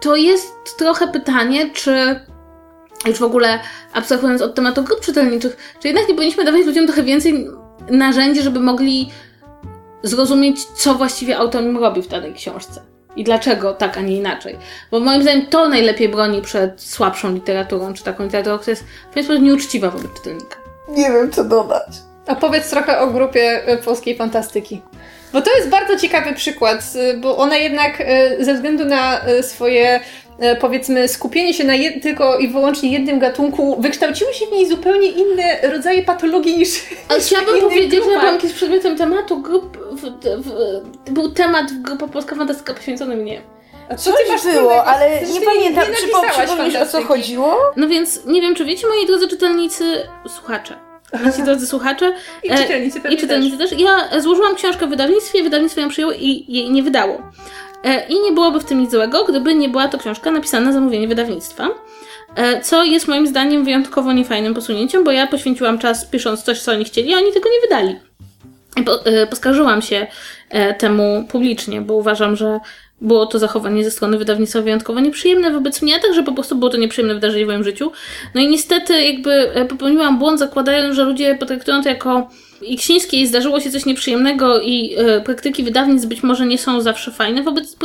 to jest trochę pytanie, czy już w ogóle abstrahując od tematu grup czytelniczych, czy jednak nie powinniśmy dawać ludziom trochę więcej narzędzi, żeby mogli zrozumieć, co właściwie autor im robi w danej książce. I dlaczego tak, a nie inaczej. Bo moim zdaniem to najlepiej broni przed słabszą literaturą, czy taką literaturą, która jest w pewien sposób nieuczciwa wobec czytelnika. Nie wiem, co dodać. Opowiedz trochę o grupie e, polskiej fantastyki. Bo to jest bardzo ciekawy przykład, e, bo ona jednak e, ze względu na swoje powiedzmy skupienie się na jed- tylko i wyłącznie jednym gatunku, wykształciły się w niej zupełnie inne rodzaje patologii niż Ale w chciałabym powiedzieć, że grupach. byłam kiedyś przedmiotem tematu grup, w, w, był temat w Grupa Polska Fantastyka poświęcony mnie. Co ty masz było, wspólnego? ale Przecież nie pamiętam. nie napisałaś przypomnisz, o co chodziło? No więc nie wiem, czy wiecie, moi drodzy czytelnicy, słuchacze. Nasi drodzy słuchacze. I e, czytelnicy pewnie I czytelnicy też. Ja e, złożyłam książkę w wydawnictwie, wydawnictwo ją przyjęło i jej nie wydało. E, I nie byłoby w tym nic złego, gdyby nie była to książka napisana na zamówienie wydawnictwa. E, Co jest moim zdaniem wyjątkowo niefajnym posunięciem, bo ja poświęciłam czas pisząc coś, co oni chcieli, a oni tego nie wydali. Po, poskarżyłam się temu publicznie, bo uważam, że było to zachowanie ze strony wydawnictwa wyjątkowo nieprzyjemne wobec mnie, a także po prostu było to nieprzyjemne wydarzenie w moim życiu. No i niestety jakby e, popełniłam błąd zakładając, że ludzie potraktują to jako Iksińskiej zdarzyło się coś nieprzyjemnego i e, praktyki wydawnictw być może nie są zawsze fajne wobec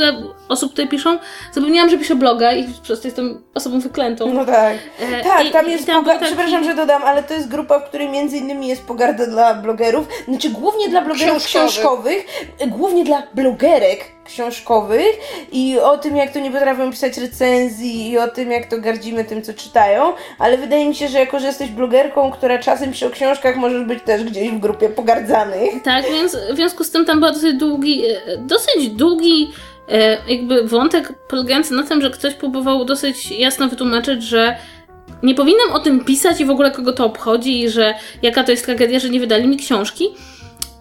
osób, które piszą. Zapomniałam, że piszę bloga i przez to jestem osobą wyklętą. No tak. E, Tak, i- tam i jest, tam poga- taki- przepraszam, że dodam, ale to jest grupa, w której między innymi jest pogarda dla blogerów, znaczy głównie dla blogerów Książkowych. książkowych, głównie dla blogerek książkowych i o tym, jak to nie potrafią pisać recenzji i o tym, jak to gardzimy tym, co czytają, ale wydaje mi się, że jako, że jesteś blogerką, która czasem pisze o książkach, możesz być też gdzieś w grupie pogardzanych. Tak, więc w związku z tym tam był dosyć długi, e, dosyć długi e, jakby wątek polegający na tym, że ktoś próbował dosyć jasno wytłumaczyć, że nie powinnam o tym pisać i w ogóle kogo to obchodzi i że jaka to jest tragedia, że nie wydali mi książki.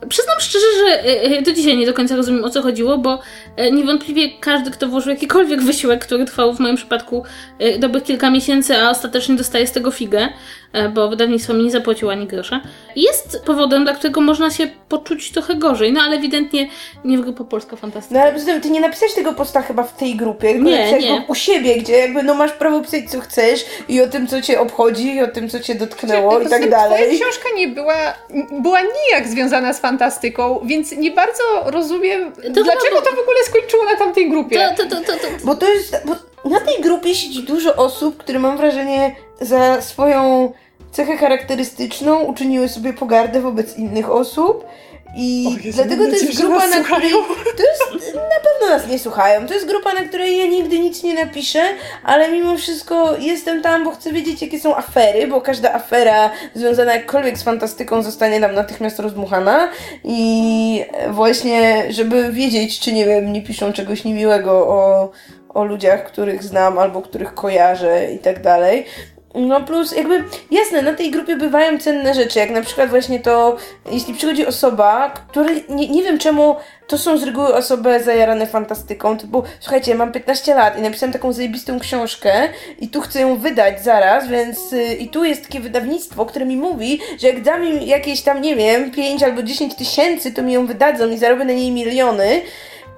Przyznam szczerze, że e, e, do dzisiaj nie do końca rozumiem o co chodziło, bo e, niewątpliwie każdy, kto włożył jakikolwiek wysiłek, który trwał w moim przypadku dobrych kilka miesięcy, a ostatecznie dostaje z tego figę, bo wydawnictwo mi nie zapłaciło ani grosza, jest powodem, dla którego można się poczuć trochę gorzej. No ale ewidentnie nie w grupa polska fantastyka. No ale poza ty nie napisałeś tego posta chyba w tej grupie, tylko Nie, napisałeś nie. go u siebie, gdzie jakby no masz prawo pisać co chcesz i o tym, co cię obchodzi, i o tym, co cię dotknęło i Poza tak tym Twoja dalej. książka nie była, była nijak związana z fantastyką, więc nie bardzo rozumiem, dlaczego chyba- to w ogóle skończyło na tamtej grupie. To, to, to, to, to, Bo to jest. Bo na tej grupie siedzi dużo osób, które mam wrażenie za swoją cechę charakterystyczną uczyniły sobie pogardę wobec innych osób. I Jezu, dlatego to jest grupa, na której. To jest. Na pewno nas nie słuchają. To jest grupa, na której ja nigdy nic nie napiszę, ale mimo wszystko jestem tam, bo chcę wiedzieć, jakie są afery, bo każda afera związana jakkolwiek z fantastyką zostanie nam natychmiast rozdmuchana. I właśnie, żeby wiedzieć, czy nie wiem, nie piszą czegoś niemiłego o, o ludziach, których znam albo których kojarzę i tak dalej. No plus jakby, jasne, na tej grupie bywają cenne rzeczy, jak na przykład właśnie to, jeśli przychodzi osoba, która, nie, nie wiem czemu, to są z reguły osoby zajarane fantastyką, typu, słuchajcie, mam 15 lat i napisałem taką zajebistą książkę i tu chcę ją wydać zaraz, więc y, i tu jest takie wydawnictwo, które mi mówi, że jak dam im jakieś tam, nie wiem, 5 albo 10 tysięcy, to mi ją wydadzą i zarobię na niej miliony,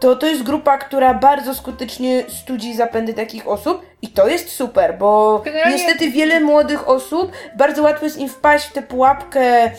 to to jest grupa, która bardzo skutecznie studzi zapędy takich osób i to jest super, bo Generalnie- niestety wiele młodych osób bardzo łatwo jest im wpaść w tę pułapkę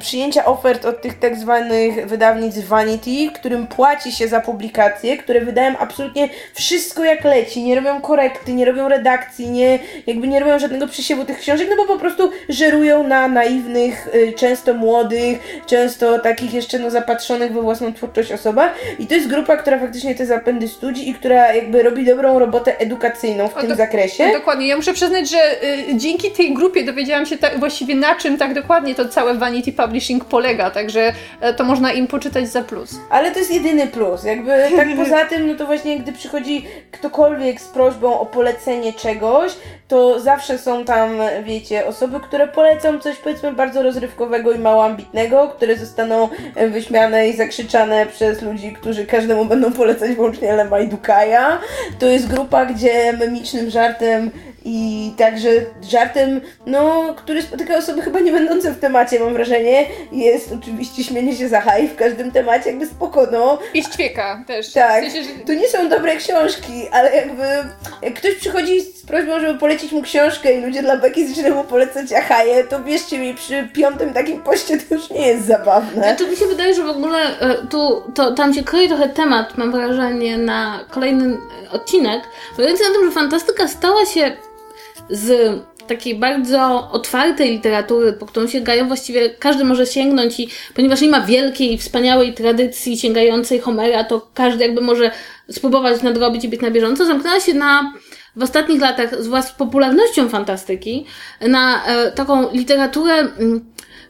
przyjęcia ofert od tych tak zwanych wydawnictw vanity, którym płaci się za publikacje, które wydają absolutnie wszystko jak leci, nie robią korekty, nie robią redakcji, nie, jakby nie robią żadnego przesiewu tych książek, no bo po prostu żerują na naiwnych, y, często młodych, często takich jeszcze no zapatrzonych we własną twórczość osobach. I to jest grupa, która faktycznie te zapędy studzi i która jakby robi dobrą robotę edukacyjną w O, tym do- zakresie. No dokładnie, ja muszę przyznać, że y, dzięki tej grupie dowiedziałam się tak, właściwie na czym tak dokładnie to całe Vanity Publishing polega, także e, to można im poczytać za plus. Ale to jest jedyny plus. Jakby tak poza tym, no to właśnie gdy przychodzi ktokolwiek z prośbą o polecenie czegoś, to zawsze są tam, wiecie, osoby, które polecą coś powiedzmy bardzo rozrywkowego i mało ambitnego, które zostaną e, wyśmiane i zakrzyczane przez ludzi, którzy każdemu będą polecać wyłącznie Lema i Dukaja. To jest grupa, gdzie memicznym żartem i także żartem, no, który spotyka osoby chyba nie będące w temacie, mam wrażenie, jest oczywiście śmienie się za haj w każdym temacie, jakby spoko, no. I ćwieka też. Tak, W sensie, że... to nie są dobre książki, ale jakby jak ktoś przychodzi z prośbą, żeby polecić mu książkę i ludzie dla Beki zaczynają mu polecać ahaje, to wierzcie mi, przy piątym takim poście to już nie jest zabawne. Znaczy mi się wydaje, że w ogóle e, tu, to, tam się kroi trochę temat, mam wrażenie, na kolejny odcinek, polegający na tym, że fantastyka stała się z takiej bardzo otwartej literatury, po którą sięgają właściwie, każdy może sięgnąć i ponieważ nie ma wielkiej, wspaniałej tradycji sięgającej Homera, to każdy jakby może spróbować nadrobić i być na bieżąco, zamknęła się na w ostatnich latach, zwłaszcza z popularnością fantastyki, na e, taką literaturę mm,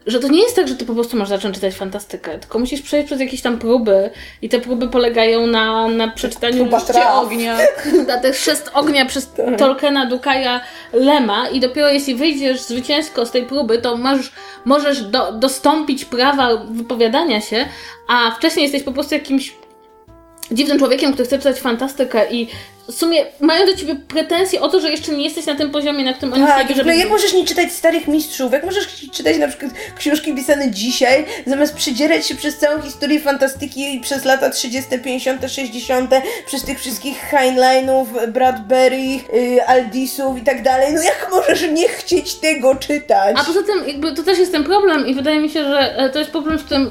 że to nie jest tak, że ty po prostu masz zacząć czytać fantastykę, tylko musisz przejść przez jakieś tam próby i te próby polegają na, na przeczytaniu traf. ognia, na tych sześć ognia przez Tolkiena, Dukaja, Lema i dopiero jeśli wyjdziesz zwycięsko z tej próby, to masz, możesz do, dostąpić prawa wypowiadania się, a wcześniej jesteś po prostu jakimś dziwnym człowiekiem, który chce czytać fantastykę i w sumie mają do ciebie pretensje o to, że jeszcze nie jesteś na tym poziomie, na którym oni Tak, ogóle żebyś jak możesz nie czytać starych mistrzów? Jak możesz czytać na przykład książki pisane dzisiaj, zamiast przydzierać się przez całą historię fantastyki przez lata 30., 50., 60., przez tych wszystkich Heinleinów, Bradbury, y, Aldisów i tak dalej. No jak możesz nie chcieć tego czytać? A poza tym, jakby to też jest ten problem i wydaje mi się, że e, to jest problem z tym.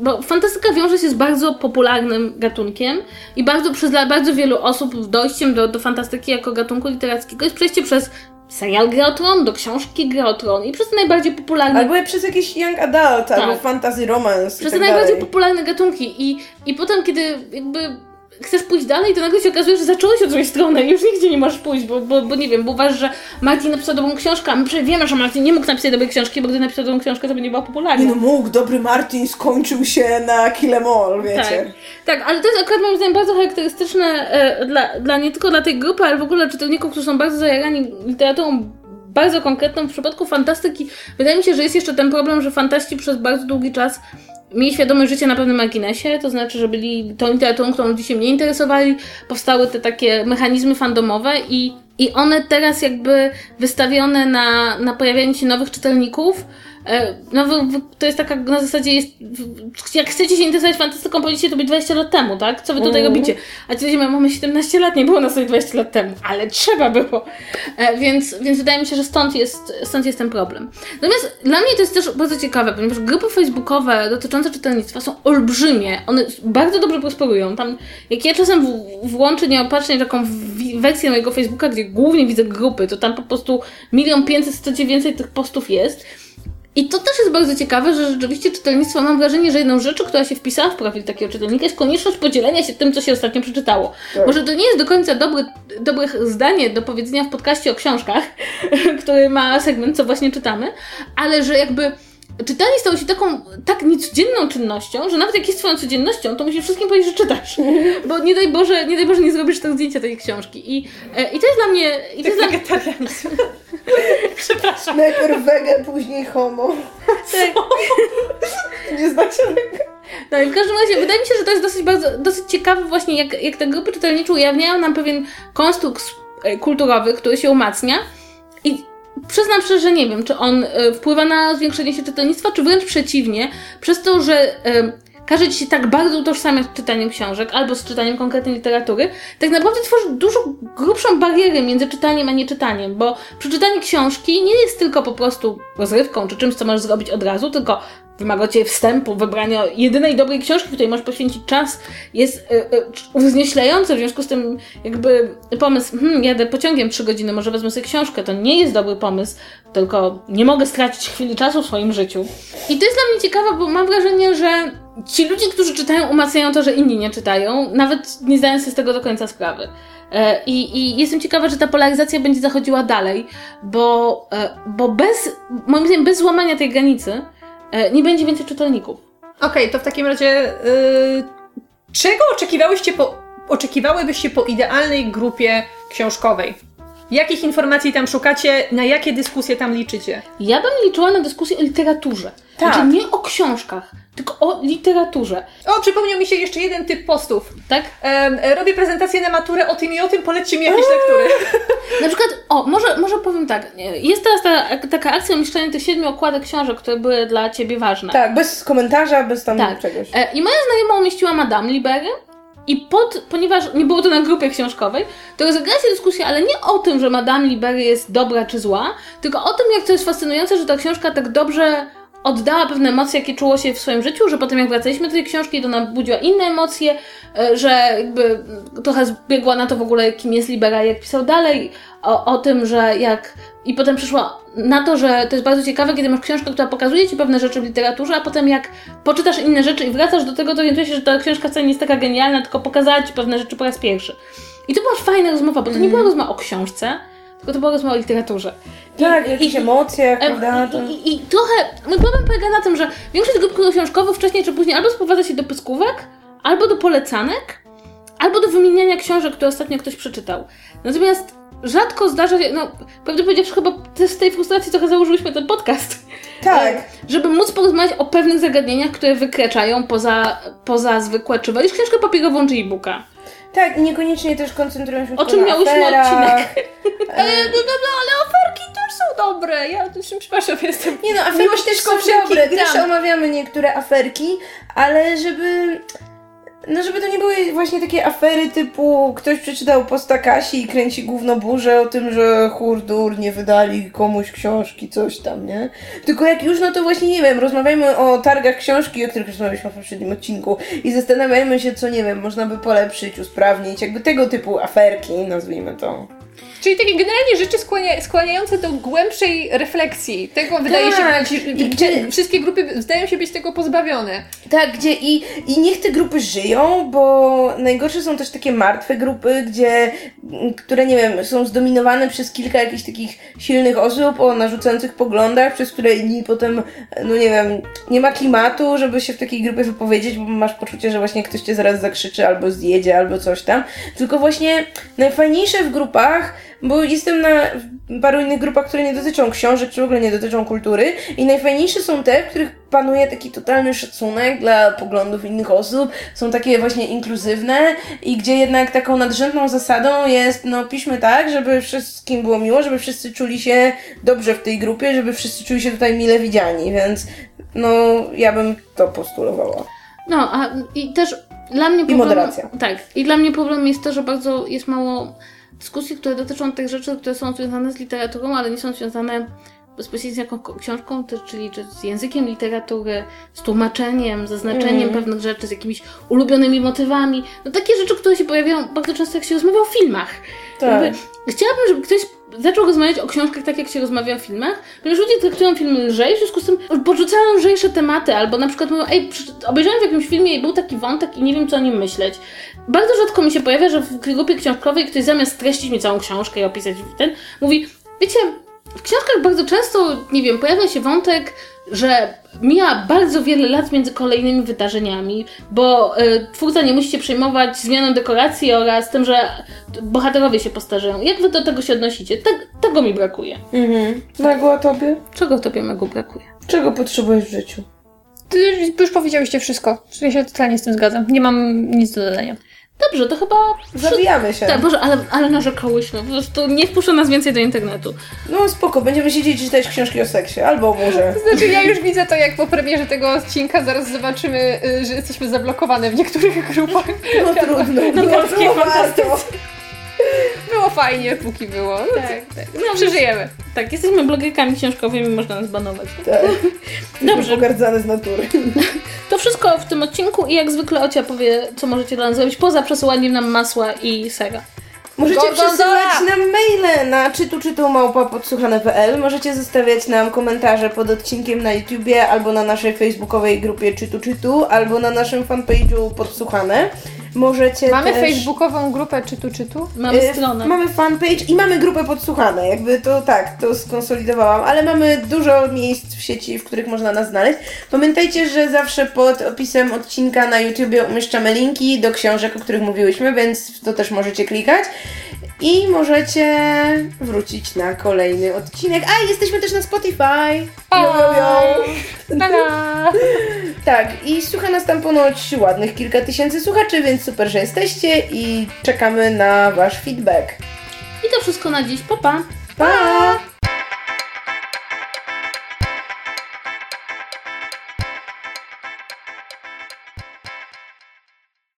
Bo fantastyka wiąże się z bardzo popularnym gatunkiem i bardzo przez dla bardzo wielu osób dojściem do, do fantastyki jako gatunku literackiego jest przejście przez serial Gra o Tron, do książki Gra o Tron i przez te najbardziej popularne Albo przez jakiś young adult, albo fantasy romance przez te tak najbardziej popularne gatunki i, i potem, kiedy jakby chcesz pójść dalej, to nagle się okazuje, że zacząłeś od złej strony i już nigdzie nie możesz pójść, bo, bo, bo nie wiem, bo uważasz, że Martin napisał dobrą książkę, a my wiemy, że Martin nie mógł napisać dobrej książki, bo gdy napisał dobrą książkę, to by nie była popularna. Nie no mógł, dobry Martin skończył się na Kill Em All, wiecie. Tak, tak, ale to jest akurat moim zdaniem bardzo charakterystyczne e, dla, dla nie tylko dla tej grupy, ale w ogóle czytelników, którzy są bardzo zajarani literaturą bardzo konkretną. W przypadku fantastyki wydaje mi się, że jest jeszcze ten problem, że fantaści przez bardzo długi czas mieli świadomość życia na pewnym marginesie, to znaczy, że byli tą literaturą, którą ludzie się nie interesowali, powstały te takie mechanizmy fandomowe i, i one teraz jakby wystawione na, na pojawianie się nowych czytelników, no, wy- wy- to jest taka na zasadzie, jest, jak chcecie się interesować fantastyką, powinniście to być 20 lat temu, tak? Co wy tutaj robicie? A ci ludzie mówią, mamy 17 lat, nie było nas tutaj 20 lat temu, ale trzeba było. E, więc, więc wydaje mi się, że stąd jest, stąd jest ten problem. Natomiast dla mnie to jest też bardzo ciekawe, ponieważ grupy facebookowe dotyczące czytelnictwa są olbrzymie, one bardzo dobrze prosperują. Tam, jak ja czasem w, włączę nieopatrznie taką wersję mojego Facebooka, gdzie głównie widzę grupy, to tam po prostu milion pięćset, sto więcej tych postów jest. I to też jest bardzo ciekawe, że rzeczywiście czytelnictwo, mam wrażenie, że jedną rzeczą, która się wpisała w profil takiego czytelnika jest konieczność podzielenia się tym, co się ostatnio przeczytało. Może to nie jest do końca dobry, dobre zdanie do powiedzenia w podcaście o książkach, który ma segment, co właśnie czytamy, ale że jakby czytanie stało się taką tak niecodzienną czynnością, że nawet jak jest twoją codziennością, to musisz wszystkim powiedzieć, że czytasz. Bo nie daj Boże, nie daj Boże nie zrobisz tego zdjęcia tej książki. I, e, i to jest dla mnie... I to jest dla mnie... Wegetarianizm. Przepraszam. Najpierw wege, później homo. Tak. Nie znacie tego? No i w każdym razie wydaje mi się, że to jest dosyć, bardzo, dosyć ciekawe właśnie, jak, jak te grupy czytelnicze ujawniają nam pewien konstrukt e, kulturowy, który się umacnia i przyznam szczerze, że nie wiem, czy on e, wpływa na zwiększenie się czytelnictwa, czy wręcz przeciwnie, przez to, że e, każe ci się tak bardzo utożsamiać z czytaniem książek albo z czytaniem konkretnej literatury, tak naprawdę tworzy dużo grubszą barierę między czytaniem a nieczytaniem, bo przeczytanie książki nie jest tylko po prostu rozrywką czy czymś, co możesz zrobić od razu, tylko wymaga ciebie wstępu, wybrania jedynej dobrej książki, której możesz poświęcić czas, jest y, uznieślający, w związku z tym jakby pomysł, hmm, jadę pociągiem trzy godziny, może wezmę sobie książkę, to nie jest dobry pomysł, tylko nie mogę stracić chwili czasu w swoim życiu. I to jest dla mnie ciekawe, bo mam wrażenie, że ci ludzie, którzy czytają, umacniają to, że inni nie czytają, nawet nie zdając sobie z tego do końca sprawy. E, I, I jestem ciekawa, że ta polaryzacja będzie zachodziła dalej, bo, bo bez, moim zdaniem, bez złamania tej granicy nie będzie więcej czytelników. Okej, to w takim razie yy, czego oczekiwałyście po, oczekiwałybyście po idealnej grupie książkowej? Jakich informacji tam szukacie? Na jakie dyskusje tam liczycie? Ja bym liczyła na dyskusję o literaturze. Tak. Znaczy nie o książkach, tylko o literaturze. O, przypomniał mi się jeszcze jeden typ postów. Tak? Em, robię prezentację na maturę o tym i o tym, polećcie mi jakieś lektury. Na przykład, o, może, może powiem tak. Jest teraz ta, taka akcja umieszczania tych siedmiu okładek książek, które były dla ciebie ważne. Tak, bez komentarza, bez tam Tak. czegoś. E, I moja znajoma umieściła Madame Libery i pod, ponieważ nie było to na grupie książkowej, to rozegrała się dyskusja, ale nie o tym, że Madame Libery jest dobra czy zła, tylko o tym, jak to jest fascynujące, że ta książka tak dobrze oddała pewne emocje, jakie czuło się w swoim życiu, że potem jak wracaliśmy do tej książki, to nam budziła inne emocje, e, że jakby trochę zbiegła na to w ogóle, kim jest Libera, jak pisał dalej, o, o tym, że jak... I potem przyszła na to, że to jest bardzo ciekawe, kiedy masz książkę, która pokazuje ci pewne rzeczy w literaturze, a potem jak poczytasz inne rzeczy i wracasz do tego, to orientujesz się, że ta książka wcale nie jest taka genialna, tylko pokazała ci pewne rzeczy po raz pierwszy. I to była fajna rozmowa, bo to nie była rozmowa o książce, tylko to była rozmowa o literaturze. I- Tak, o jakichś i- emocjach, Em, prawda? To... I, i, I trochę, mój problem polega na tym, że większość grup książkowych wcześniej czy później albo sprowadza się do pyskówek, albo do polecanek, albo do wymieniania książek, które ostatnio ktoś przeczytał. Natomiast rzadko zdarza się, no prawdę powiedziawszy, chyba też z tej frustracji trochę założyłyśmy ten podcast. Tak. Żeby móc porozmawiać o pewnych zagadnieniach, które wykraczają poza, poza zwykłe czywa. Już książkę papierową czy e-booka. Tak, i niekoniecznie też koncentrują się O czym na miałyśmy aferach. odcinek. Ale, no, no, no, ale oferki też są dobre. Ja przepraszam, jestem Nie no, aferki też są dobre, też dram. omawiamy niektóre aferki, ale żeby... No żeby to nie były właśnie takie afery typu ktoś przeczytał posta Kasi i kręci gówno burzę o tym, że hurdur nie wydali komuś książki, coś tam, nie? Tylko jak już, no to właśnie nie wiem, rozmawiajmy o targach książki, o których rozmawialiśmy w poprzednim odcinku i zastanawiajmy się, co nie wiem, można by polepszyć, usprawnić, jakby tego typu aferki, nazwijmy to. Czyli takie generalnie rzeczy skłania, skłaniające do głębszej refleksji. Tego wydaje się Tak. być, I gdzie- wszystkie grupy zdają się być tego pozbawione. Tak, gdzie i, i niech te grupy żyją, bo najgorsze są też takie martwe grupy, gdzie, które nie wiem, są zdominowane przez kilka jakichś takich silnych osób o narzucających poglądach, przez które inni potem, no nie wiem, nie ma klimatu, żeby się w takiej grupie wypowiedzieć, bo masz poczucie, że właśnie ktoś cię zaraz zakrzyczy albo zjedzie, albo coś tam. Tylko właśnie najfajniejsze w grupach, bo jestem na paru innych grupach, które nie dotyczą książek, czy w ogóle nie dotyczą kultury i najfajniejsze są te, w których panuje taki totalny szacunek dla poglądów innych osób, są takie właśnie inkluzywne i gdzie jednak taką nadrzędną zasadą jest, no piszmy tak, żeby wszystkim było miło, żeby wszyscy czuli się dobrze w tej grupie, żeby wszyscy czuli się tutaj mile widziani, więc no ja bym to postulowała. No, a i też dla mnie problem... moderacja. Tak, i dla mnie problem jest to, że bardzo jest mało dyskusji, które dotyczą tych rzeczy, które są związane z literaturą, ale nie są związane bezpośrednio z jaką książką, to, czyli czy z językiem literatury, z tłumaczeniem, zaznaczeniem Mhm. pewnych rzeczy, z jakimiś ulubionymi motywami. No takie rzeczy, które się pojawiają bardzo często, jak się rozmawia o filmach. Tak. Jakby, chciałabym, żeby ktoś zaczął rozmawiać o książkach tak, jak się rozmawia o filmach, ponieważ ludzie traktują filmy lżej, w związku z tym podrzucają lżejsze tematy, albo na przykład mówią, ej, obejrzałem w jakimś filmie i był taki wątek i nie wiem, co o nim myśleć. Bardzo rzadko mi się pojawia, że w grupie książkowej ktoś zamiast treścić mi całą książkę i opisać ten, mówi, wiecie, w książkach bardzo często, nie wiem, pojawia się wątek, że mija bardzo wiele lat między kolejnymi wydarzeniami, bo y, twórca nie musi się przejmować zmianą dekoracji oraz tym, że bohaterowie się postarzeją. Jak wy do tego się odnosicie? Te, tego mi brakuje. Mhm. Nagła tobie? Czego tobie Megu brakuje? Czego potrzebujesz w życiu? Ty już powiedziałyście wszystko. Ja się totalnie z tym zgadzam. Nie mam nic do dodania. Dobrze, to chyba... Zawijamy się. Tak, Boże, ale, ale narzekałyśmy. Po prostu nie wpuszcza nas więcej do internetu. No spoko, będziemy siedzieć i czytać książki o seksie, albo o murze. Znaczy, ja już widzę to, jak po premierze tego odcinka zaraz zobaczymy, y, że jesteśmy zablokowane w niektórych grupach. No trudno, No, takie to warto. Było fajnie, póki było. No, Tak, tak. No, Przeżyjemy. tak, jesteśmy blogerkami książkowymi, można nas banować. Tak. Dobrze. Pogardzane z natury. To wszystko w tym odcinku i jak zwykle Ocia powie, co możecie dla nas zrobić, poza przesyłaniem nam masła i sera. Możecie Gorgonzola! przesyłać nam maile na czytu czytu małpa podsłuchane.pl. Możecie zostawiać nam komentarze pod odcinkiem na YouTubie albo na naszej facebookowej grupie czytu czytu, albo na naszym fanpage'u podsłuchane. Możecie Mamy też... facebookową grupę czytu czytu. Mamy Y, stronę. Mamy fanpage i mamy grupę podsłuchane. Jakby to tak, to skonsolidowałam, ale mamy dużo miejsc w sieci, w których można nas znaleźć. Pamiętajcie, że zawsze pod opisem odcinka na YouTubie umieszczamy linki do książek, o których mówiłyśmy, więc to też możecie klikać. I możecie wrócić na kolejny odcinek. A, jesteśmy też na Spotify. Jo, jo, jo. Tak, i słucha nas tam ponoć ładnych kilka tysięcy słuchaczy, więc super, że jesteście i czekamy na Wasz feedback. I to wszystko na dziś. Pa, pa! Pa!